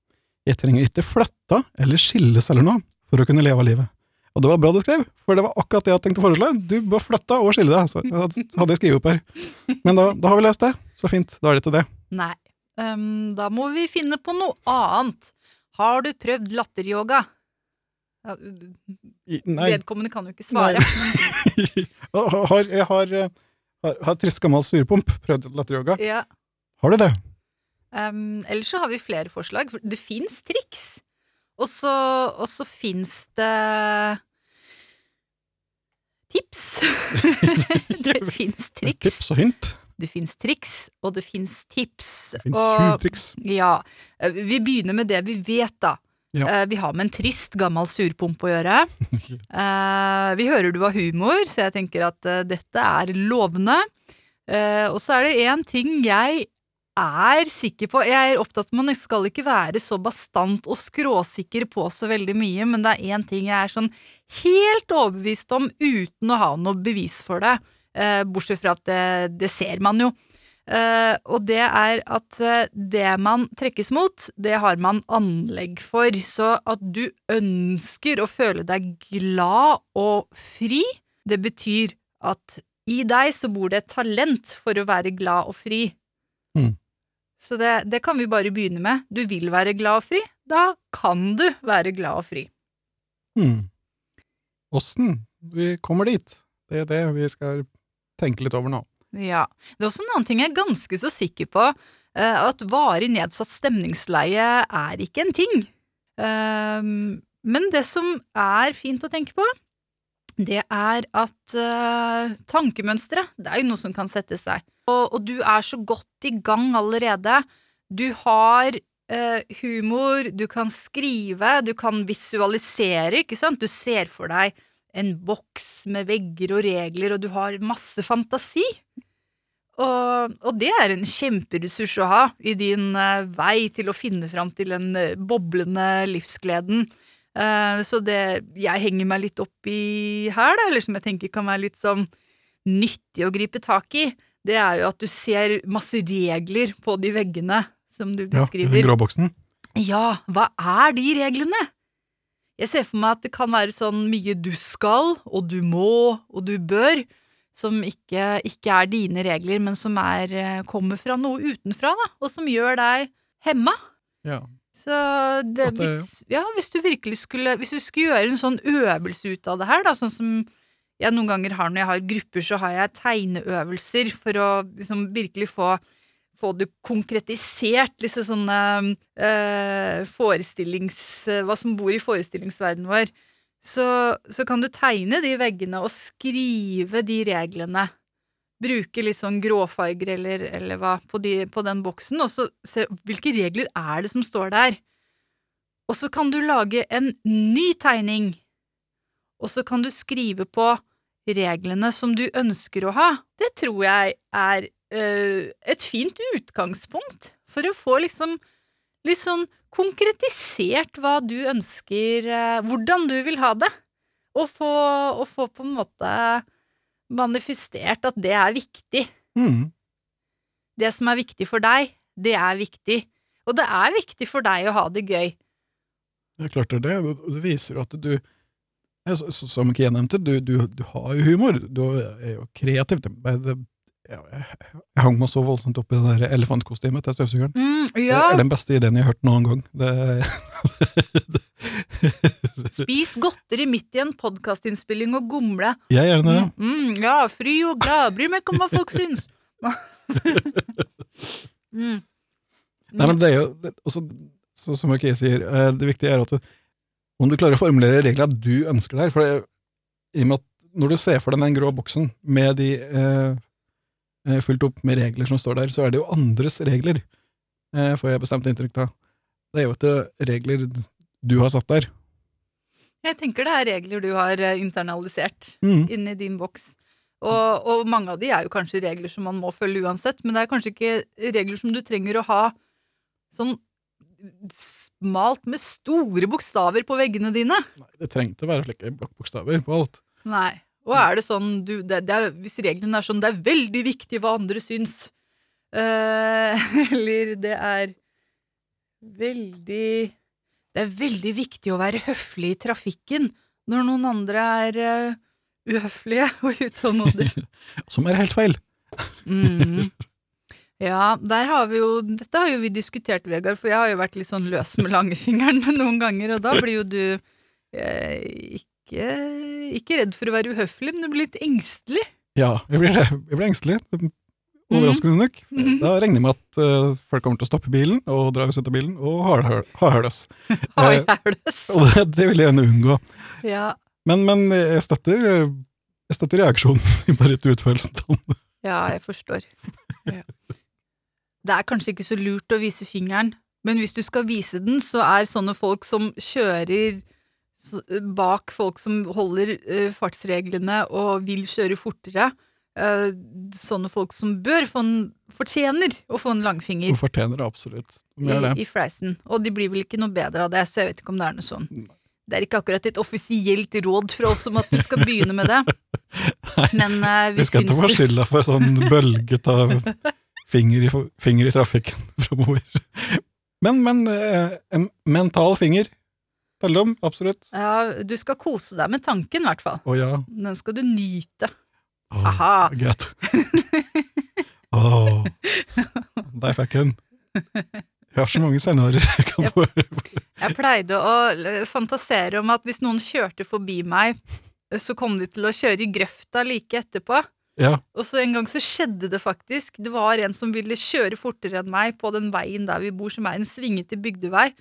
Jeg trenger ikke flytte eller skilles eller noe for å kunne leve livet. Og det var bra du skrev, for det var akkurat det jeg hadde tenkt å foreslå. Du bør flytte og skille deg, så hadde jeg skrevet opp her. Men da, da har vi løst det. Så fint, da er det til det. Nei. Um, da må vi finne på noe annet. Har du prøvd latteryoga? Ja, vedkommende kan jo ikke svare. Jeg [LAUGHS] har, jeg har, eh, har, har trist gammel surpomp prøvd latteryoga. Ja. Har du det? Um, ellers så har vi flere forslag. Det fins triks. Og så, og så fins det tips. [LAUGHS] det fins [LAUGHS] triks. Tips og hint. Det fins triks, og det fins tips. Det fins sju triks. Ja. eh, Vi begynner med det vi vet, da. Ja. Eh, Vi har med en trist, gammel surpomp å gjøre. [LAUGHS] Eh, Vi hører du har humor, så jeg tenker at dette er lovende. Og så er det én ting jeg er sikker på Jeg er opptatt med Man skal ikke være så bastant og skråsikker på så veldig mye, men det er én ting jeg er sånn helt overbevist om uten å ha noe bevis for det. Eh, bortsett fra at det, det ser man jo. Eh, og det er at eh, det man trekkes mot, det har man anlegg for. Så at du ønsker å føle deg glad og fri, det betyr at i deg så bor det et talent for å være glad og fri. Så det, det kan vi bare begynne med. Du vil være glad og fri, da kan du være glad og fri. Hmm. Åssen vi kommer dit? Det er det vi skal tenke litt over nå. Ja. Det er også en annen ting jeg er ganske så sikker på. eh, At varig nedsatt stemningsleie er ikke en ting. Ehm, Men det som er fint å tenke på, det er at uh, tankemønstre, det er jo noe som kan sette seg. Og, og du er så godt i gang allerede. Du har eh, humor, du kan skrive, du kan visualisere, ikke sant? Du ser for deg en boks med vegger og regler, og du har masse fantasi. Og, og det er en kjemperessurs å ha i din eh, vei til å finne fram til den eh, boblende livsgleden. Eh, så det jeg henger meg litt opp i her, da, eller som jeg tenker kan være litt sånn nyttig å gripe tak i, det er jo at du ser masse regler på de veggene som du beskriver. Ja, den grå boksen. Ja, hva er de reglene? Jeg ser for meg at det kan være sånn mye du skal, og du må, og du bør, som ikke, ikke er dine regler, men som er, eh, kommer fra noe utenfra, da, og som gjør deg hemma. Ja. Så det- hvis, ja, hvis du virkelig skulle Hvis du skulle gjøre en sånn øvelse ut av det her, da, sånn som jeg noen ganger har når jeg har grupper, så har jeg tegneøvelser for å liksom virkelig få få det konkretisert, liksom sånne øh, forestillings... Hva som bor i forestillingsverdenen vår. Så, så kan du tegne de veggene og skrive de reglene bruke litt sånn gråfarger eller, eller hva på, de, på den boksen, og så se hvilke regler er det som står der. Og så kan du lage en ny tegning, og så kan du skrive på reglene som du ønsker å ha. Det tror jeg er øh, et fint utgangspunkt for å få liksom litt sånn konkretisert hva du ønsker, øh, hvordan du vil ha det, og få, og få på en måte manifestert at det er viktig. Mm. Det som er viktig for deg, det er viktig. Og det er viktig for deg å ha det gøy. Det er klart det er det, det viser jo at du Som Kie nevnte, du, du, du har jo humor, du er jo kreativ. Jeg, hang meg så voldsomt opp i det der elefantkostymet til støvsugeren. Mm, Det er den beste ideen jeg har hørt noen gang. Det, [LAUGHS] spis godteri midt i en podkastinnspilling og gomle. jeg gjør det. Mm, mm, ja, fri og glad, bryr meg ikke om hva folk syns. [LAUGHS] mm. Nei, men det er jo det, også, så, Som Kie sier, eh, det viktige er at du, om du klarer å formulere reglene du ønsker der for det, i og med at Når du ser for deg den grå boksen med de eh, eh, fullt opp med regler som står der, så er det jo andres regler, eh, får jeg bestemt inntrykk av. Det er jo ikke regler du har satt der. Jeg tenker det er regler du har eh, internalisert Mm. inni din boks. Og, og mange av de er jo kanskje regler som man må følge uansett, men det er kanskje ikke regler som du trenger å ha sånn smalt med store bokstaver på veggene dine. Nei, det trengte å være slike blokkbokstaver på alt. Nei. Og er det sånn du, det, det er, Hvis reglene er sånn det er veldig viktig hva andre syns, eh, [LAUGHS] eller det er veldig Det er veldig viktig å være høflig i trafikken når noen andre er uh, uhøflige og utålmodige. [LAUGHS] Som er helt feil. Mm. Ja, der har vi jo Dette har jo vi diskutert, Vegard, for jeg har jo vært litt sånn løs med langfingeren [LAUGHS] noen ganger, og da blir jo du eh, ikke, ikke redd for å være uhøflig, men du blir litt engstelig. Ja, jeg blir, det. jeg blir engstelig. Overraskende nok. Mhm. Da regner jeg med at uh, folk kommer til å stoppe bilen og dra oss ut av bilen og ha ha høles. [LAUGHS] Har Eh? [LAUGHS] Og det, det vil jeg gjerne unngå. Ja, Men, men jeg støtter jeg støtter reaksjonen, bare ikke utførelsen ja, jeg forstår. Ja. Det er kanskje ikke så lurt å vise fingeren, men hvis du skal vise den, så er sånne folk som kjører bak folk som holder eh, fartsreglene og vil kjøre fortere, eh, sånne folk som bør få en fortjener å få en langfinger Hun fortjener det absolutt. Gjør det. i fleisen. Og de blir vel ikke noe bedre av det, så jeg vet ikke om det er noe sånn. Det er ikke akkurat et offisielt råd fra oss om at du skal begynne med det. [LAUGHS] Men uh, vi Vi skal ikke få skylda for sånn bølget av [LAUGHS] finger i, finger i trafikken [LAUGHS] framover. Men, men eh, en mental finger teller om, absolutt. Ja, du skal kose deg med tanken, i hvert fall. Å ja. Den skal du nyte. Oh, Aha. Greit. [LAUGHS] Åh, der fikk jeg den. Jeg har så mange scenarioer jeg kan få. Jeg pleide å fantasere om at hvis noen kjørte forbi meg, så kom de til å kjøre i grøfta like etterpå. Ja, Og så en gang så skjedde det faktisk. Det var en som ville kjøre fortere enn meg på den veien der vi bor, som er en svingete bygdevei.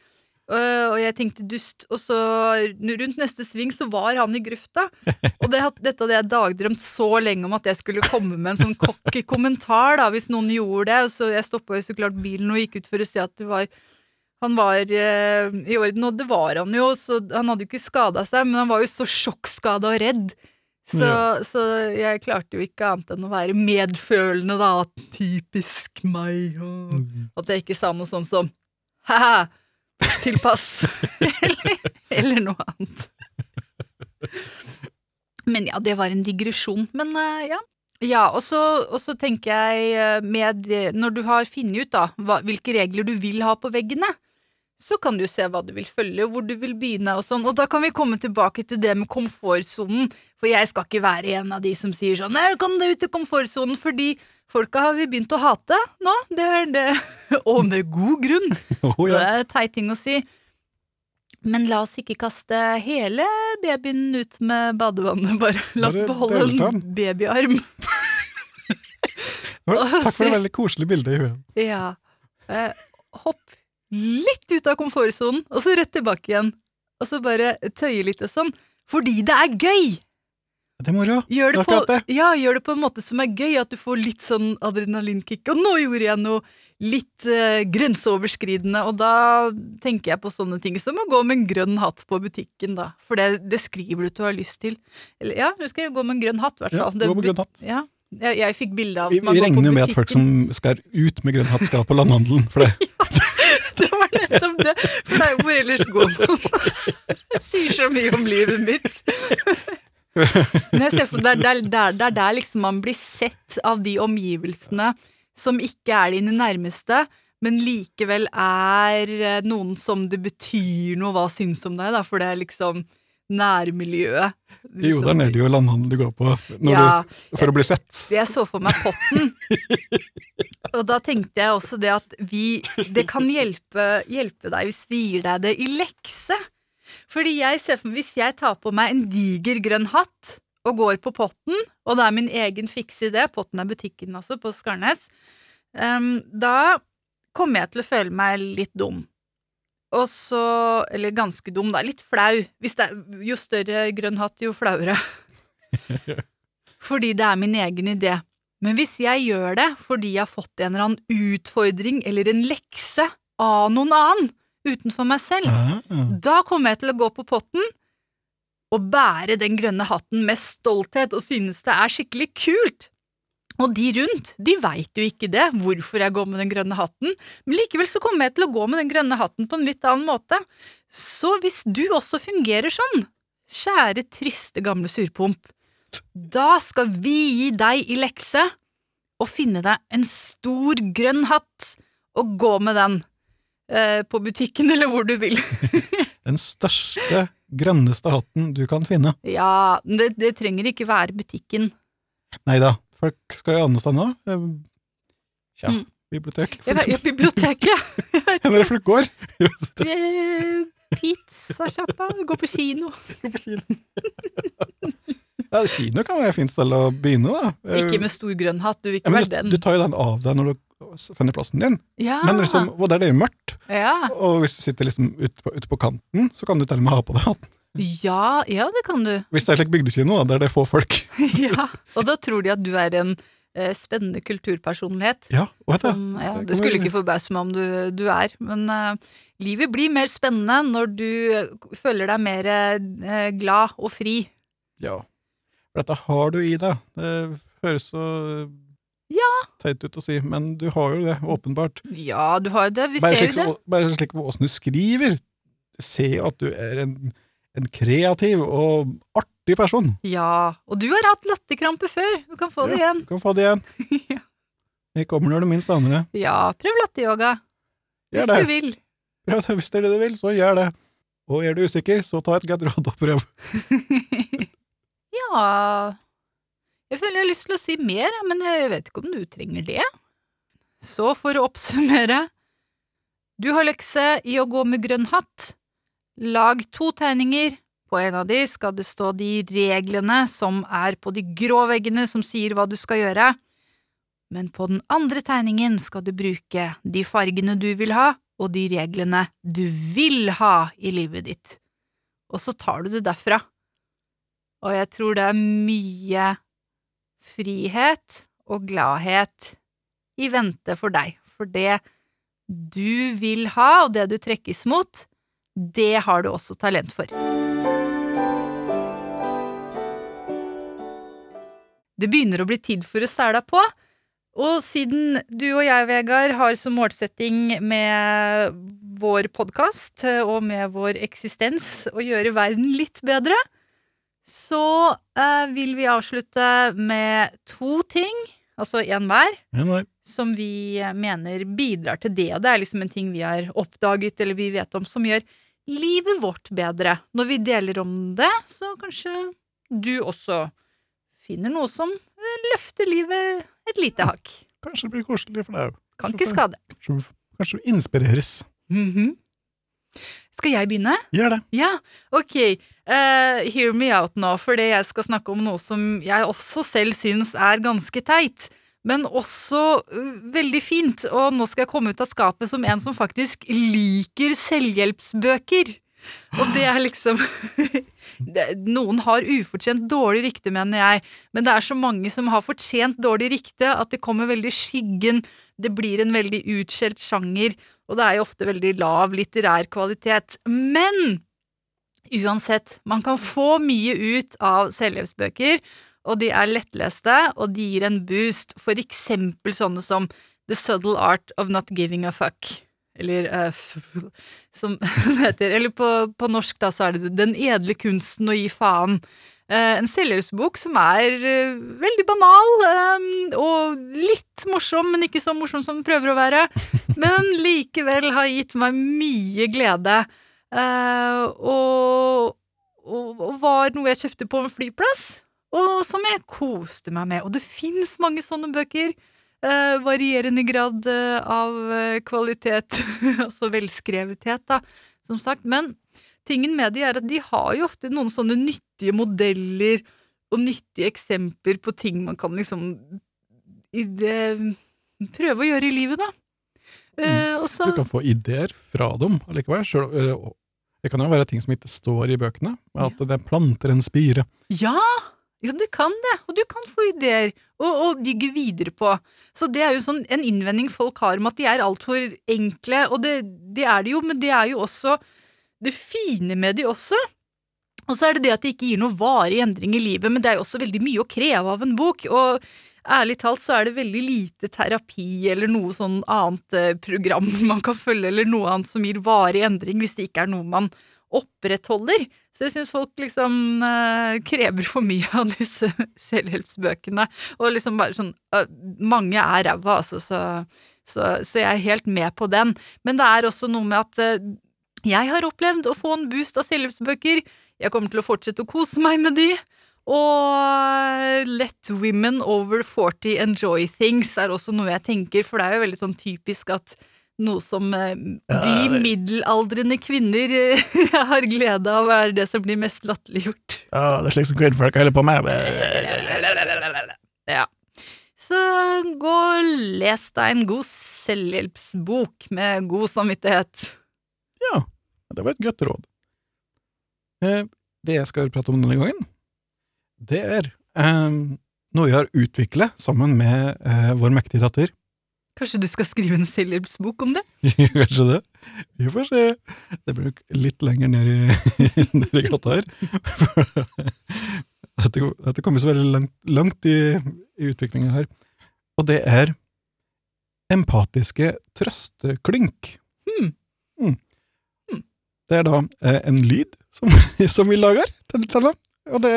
Øh, Og jeg tenkte dust, og så rundt neste sving så var han i grøfta. Og det, dette hadde jeg dagdrømt så lenge om at jeg skulle komme med en sånn cocky kommentar da, hvis noen gjorde det. Så jeg stoppa jo så klart bilen og gikk ut for å se at var han var eh, i orden, og det var han jo, så han hadde jo ikke skada seg, men han var jo så sjokkskada og redd. Så, Ja. så jeg klarte jo ikke annet enn å være medfølende, da. Typisk meg. Og Mm. at jeg ikke sa noe sånn som ha-ha, tilpass. [LAUGHS] eller, eller noe annet. Men ja, det var en digresjon. Men uh, ja. Ja, og så, og så tenker jeg eh, med Når du har funnet ut da hva, hvilke regler du vil ha på veggene, så kan du se hva du vil følge, og hvor du vil begynne og sånn. Og da kan vi komme tilbake til det med komfortsonen, for jeg skal ikke være en av de som sier sånn Nei, kom deg ut av komfortsonen, fordi folka har vi begynt å hate nå. Det er det. [LAUGHS] Og med god grunn. [LAUGHS] Å Det er er teit ting å si. Men la oss ikke kaste hele babyen ut med badevannet, bare. La oss beholde en babyarm. [LAUGHS] Takk for det veldig koselige bildet i huet. Ja. Eh, hopp litt ut av komfortsonen, og så rett tilbake igjen. Og så bare tøye litt og sånn. Fordi det er gøy! Det er moro. Gjør det, på, ja, gjør det på en måte som er gøy, at du får litt sånn adrenalinkick. Og nå gjorde jeg noe litt eh, grenseoverskridende, og da tenker jeg på sånne ting som å gå med en grønn hatt på butikken, da. For det, det skriver du at du har lyst til. Eller ja, du skal jo gå med en grønn hatt, i hvert fall. Ja, gå med grønn hatt. Ja, jeg, jeg fikk bilde av Vi, vi regner jo med at folk som skal ut med grønn hatt, skal på landhandelen. For det. [LAUGHS] Nettopp det. For det er jo hvor ellers går man. Sier så mye om livet mitt. Men jeg ser for det er der, der, der liksom man blir sett av de omgivelsene som ikke er dine nærmeste, men likevel er eh, noen som det betyr noe hva syns om deg, da, for det er liksom nærmiljøet. Jo, der nede er det jo landhandel du går på Ja, du, for å bli sett. jeg så for meg potten. [LAUGHS] Og da tenkte jeg også det at vi Det kan hjelpe, hjelpe deg hvis vi gir deg det i lekse. Fordi jeg ser for meg Hvis jeg tar på meg en diger grønn hatt og går på Potten, og det er min egen fikse idé, Potten er butikken altså, på Skarnes, um, da kommer jeg til å føle meg litt dum. Og så Eller ganske dum, da. Litt flau. Er, jo større grønn hatt, jo flauere. [LAUGHS] Fordi det er min egen idé. Men hvis jeg gjør det fordi jeg har fått en eller annen utfordring eller en lekse av noen annen utenfor meg selv, Ah, da kommer jeg til å gå på potten og bære den grønne hatten med stolthet og synes det er skikkelig kult. Og de rundt, de veit jo ikke det, hvorfor jeg går med den grønne hatten, men likevel så kommer jeg til å gå med den grønne hatten på en litt annen måte. Så hvis du også fungerer sånn, kjære triste gamle surpomp, da skal vi gi deg i lekse og finne deg en stor grønn hatt og gå med den eh, på butikken eller hvor du vil. [LAUGHS] Den største, grønneste hatten du kan finne. Ja, det, det trenger ikke være butikken. Nei da, folk skal jo andre steder nå. Tja, Mm. bibliotek. Ja, ja, [LAUGHS] biblioteket. Hvor er folk går? [LAUGHS] Eh, Pizzasjappa. Gå på kino. Ja, kino kan være et fint sted å begynne, da. Ikke med stor grønn hatt, du vil ikke ja, være den. du tar jo den av deg når du finner plassen din. Ja. Men liksom, der det er mørkt, ja. og hvis du sitter liksom ute på, ute på kanten, så kan du til og med ha på deg hatten. Ja, ja, det kan du. Hvis det er slik bygdekino, da, der det er få folk. [LAUGHS] [LAUGHS] Ja. Og da tror de at du er en eh, spennende kulturpersonlighet. Ja, vet jeg. Som, ja, det skulle ikke forbause meg om du, du er, men eh, livet blir mer spennende når du eh, føler deg mer eh, glad og fri. ja. For dette har du i deg. Det høres så Ja. teit ut å si, men du har jo det, åpenbart. Ja, du har det. Vi Bare ser jo det. så- bare slik på åssen du skriver. Se at du er en, en kreativ og artig person. Ja, og du har hatt latterkrampe før. Du kan få det igjen. Du kan få det igjen. [LAUGHS] Ja. Det kommer når du minst aner det. Ja, prøv latteryoga. Hvis det. du vil. Prøv det. Hvis det er det du vil, så gjør det. Og er du usikker, så ta et godt råd og prøv. Ja Jeg føler jeg har lyst til å si mer, men jeg vet ikke om du trenger det. Så for å oppsummere Du har lekse i å gå med grønn hatt. Lag to tegninger. På en av de skal det stå de reglene som er på de grå veggene som sier hva du skal gjøre. Men på den andre tegningen skal du bruke de fargene du vil ha, og de reglene du vil ha i livet ditt. Og så tar du det derfra. Og jeg tror det er mye frihet og gladhet i vente for deg. For det du vil ha, og det du trekkes mot, det har du også talent for. Det begynner å bli tid for å sæla på, og siden du og jeg, Vegard, har som målsetting med vår podkast og med vår eksistens å gjøre verden litt bedre, så eh, vil vi avslutte med to ting, altså én hver, som vi mener bidrar til det. Og det er liksom en ting vi har oppdaget eller vi vet om som gjør livet vårt bedre. Når vi deler om det, så kanskje du også finner noe som løfter livet et lite hakk. kanskje det blir koselig for deg òg. Kan ikke skade. Kanskje, kanskje du inspireres. Mhm. Skal jeg begynne? Gjør det. Ja, ok. Uh, hear me out nå, fordi jeg skal snakke om noe som jeg også selv syns er ganske teit. Men også veldig fint, og nå skal jeg komme ut av skapet som en som faktisk liker selvhjelpsbøker. Og det er liksom [LAUGHS] Noen har ufortjent dårlig rykte, mener jeg, men det er så mange som har fortjent dårlig rykte at det kommer veldig skyggen, det blir en veldig utskjelt sjanger, og det er jo ofte veldig lav litterær kvalitet. Men uansett, man kan få mye ut av selvhjelpsbøker, og de er lettleste, og de gir en boost, for eksempel sånne som The Subtle Art of Not Giving a Fuck. Eller uh, [LAUGHS] som [LAUGHS] det heter. Eller på, på, norsk, da, så er det Den edle kunsten å gi faen. Uh, en selvhjelpsbok som er uh, veldig banal, og litt morsom, men ikke så morsom som den prøver å være. [LAUGHS] Men likevel har gitt meg mye glede. Og, og, og var noe jeg kjøpte på en flyplass og som jeg koste meg med. Og det fins mange sånne bøker. Eh, varierende grad eh, av eh, kvalitet, [LAUGHS] altså velskrevethet, da, som sagt. Men tingen med de er at de har jo ofte noen sånne nyttige modeller og nyttige eksempler på ting man kan liksom det, prøve å gjøre i livet, da. Mm. Også, du kan få ideer fra dem allikevel. Selv, det kan jo være ting som ikke står i bøkene, at ja. det planter en spire. Ja! Ja, du kan det, og du kan få ideer og, og bygge videre på. Så det er jo sånn en innvending folk har om at de er altfor enkle, og det, det, er de jo, men det er jo også det fine med de også. Og så er det det at det ikke gir noe varig endring i livet, men det er jo også veldig mye å kreve av en bok. og ærlig talt så er det veldig lite terapi eller noe sånn annet eh, program [LAUGHS] man kan følge, eller noe annet som gir varig endring, hvis det ikke er noe man opprettholder. Så jeg syns folk liksom uh, krever for mye av disse [LAUGHS] selvhjelpsbøkene. Og liksom bare sånn uh, Mange er ræva, altså, så, så, så, jeg er helt med på den. Men det er også noe med at uh, jeg har opplevd å få en boost av selvhjelpsbøker. Jeg kommer til å fortsette å kose meg med de. Og Let women over 40 enjoy things er også noe jeg tenker, for det er jo veldig sånn typisk at noe som eh, vi middelaldrende kvinner eh, [LAUGHS] har glede av, er det som blir mest latterliggjort. Ja, det er slik som kvinnfolk holder på med. Ja. Så gå og les deg en god selvhjelpsbok med god samvittighet. Ja, det var et godt råd. Eh, det jeg skal prate om denne gangen, det er noe jeg har utviklet sammen med vår mektige datter Kanskje du skal skrive en selvhjelpsbok om det? [LAUGHS] Kanskje det. Vi får se. Det blir nok litt lenger ned i, [LAUGHS] ned i gata her. [LAUGHS] Dette, dette kommer så veldig langt, langt i, i utviklinga her. Og det er empatiske trøsteklynk. Hmm. Mm. Hmm. Det er da eh, en lyd som, som vi lager til, til og det,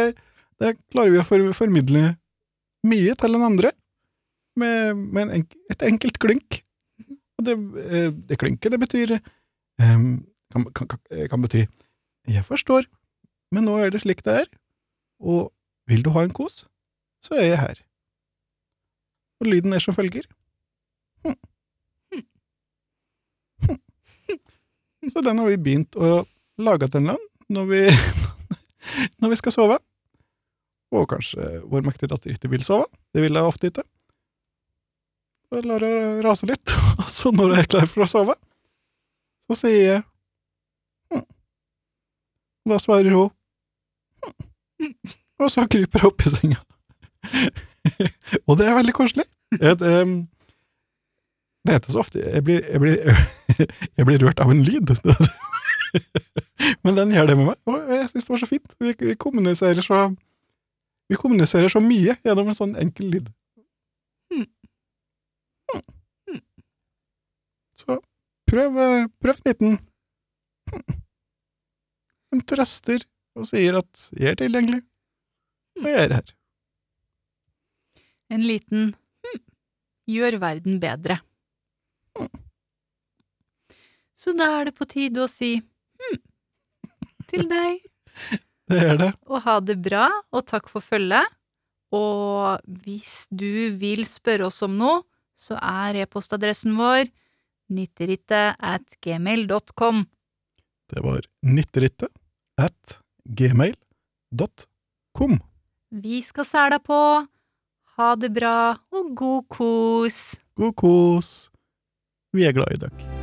det, klarer vi å for, formidle mye til den andre med, med en, et enkelt klynk. Og det, eh, det klynket, det betyr um, kan, kan, kan, bety 'jeg forstår, men nå er det slik det er', og 'vil du ha en kos, så er jeg her'. Og lyden er som følger. Hm. Hm. Så den har vi begynt å lage til en når vi, [LAUGHS] når vi skal sove. Og kanskje vår mektige datter ikke vil sove. Det vil jeg ofte ikke. Så lar det rase litt, [LAUGHS] og så når jeg er klar for å sove, så sier jeg hm. Da svarer hun hm. Og så kryper jeg opp i senga. [LAUGHS] og det er veldig koselig. Et, um, det heter så ofte jeg blir, jeg, blir, [LAUGHS] jeg blir, rørt av en lyd. Men den gjør det med meg, og jeg syns det var så fint. Vi, vi, kommuniserer så Vi kommuniserer så mye gjennom en sånn enkel lyd. Så prøv, prøv en liten En trøster og sier at 'jeg er tilgjengelig', og jeg er her. En liten hm, gjør verden bedre. Så da er det på tide å si hm til deg. [LAUGHS] Det er det. Og ha det bra, og takk for følget. Og hvis du vil spørre oss om noe, så er e-postadressen vår nitterittet at gmail.com. Det var nitterittet at gmail.com. Vi skal sæla på. Ha det bra og god kos. God kos. Vi er glad i dere.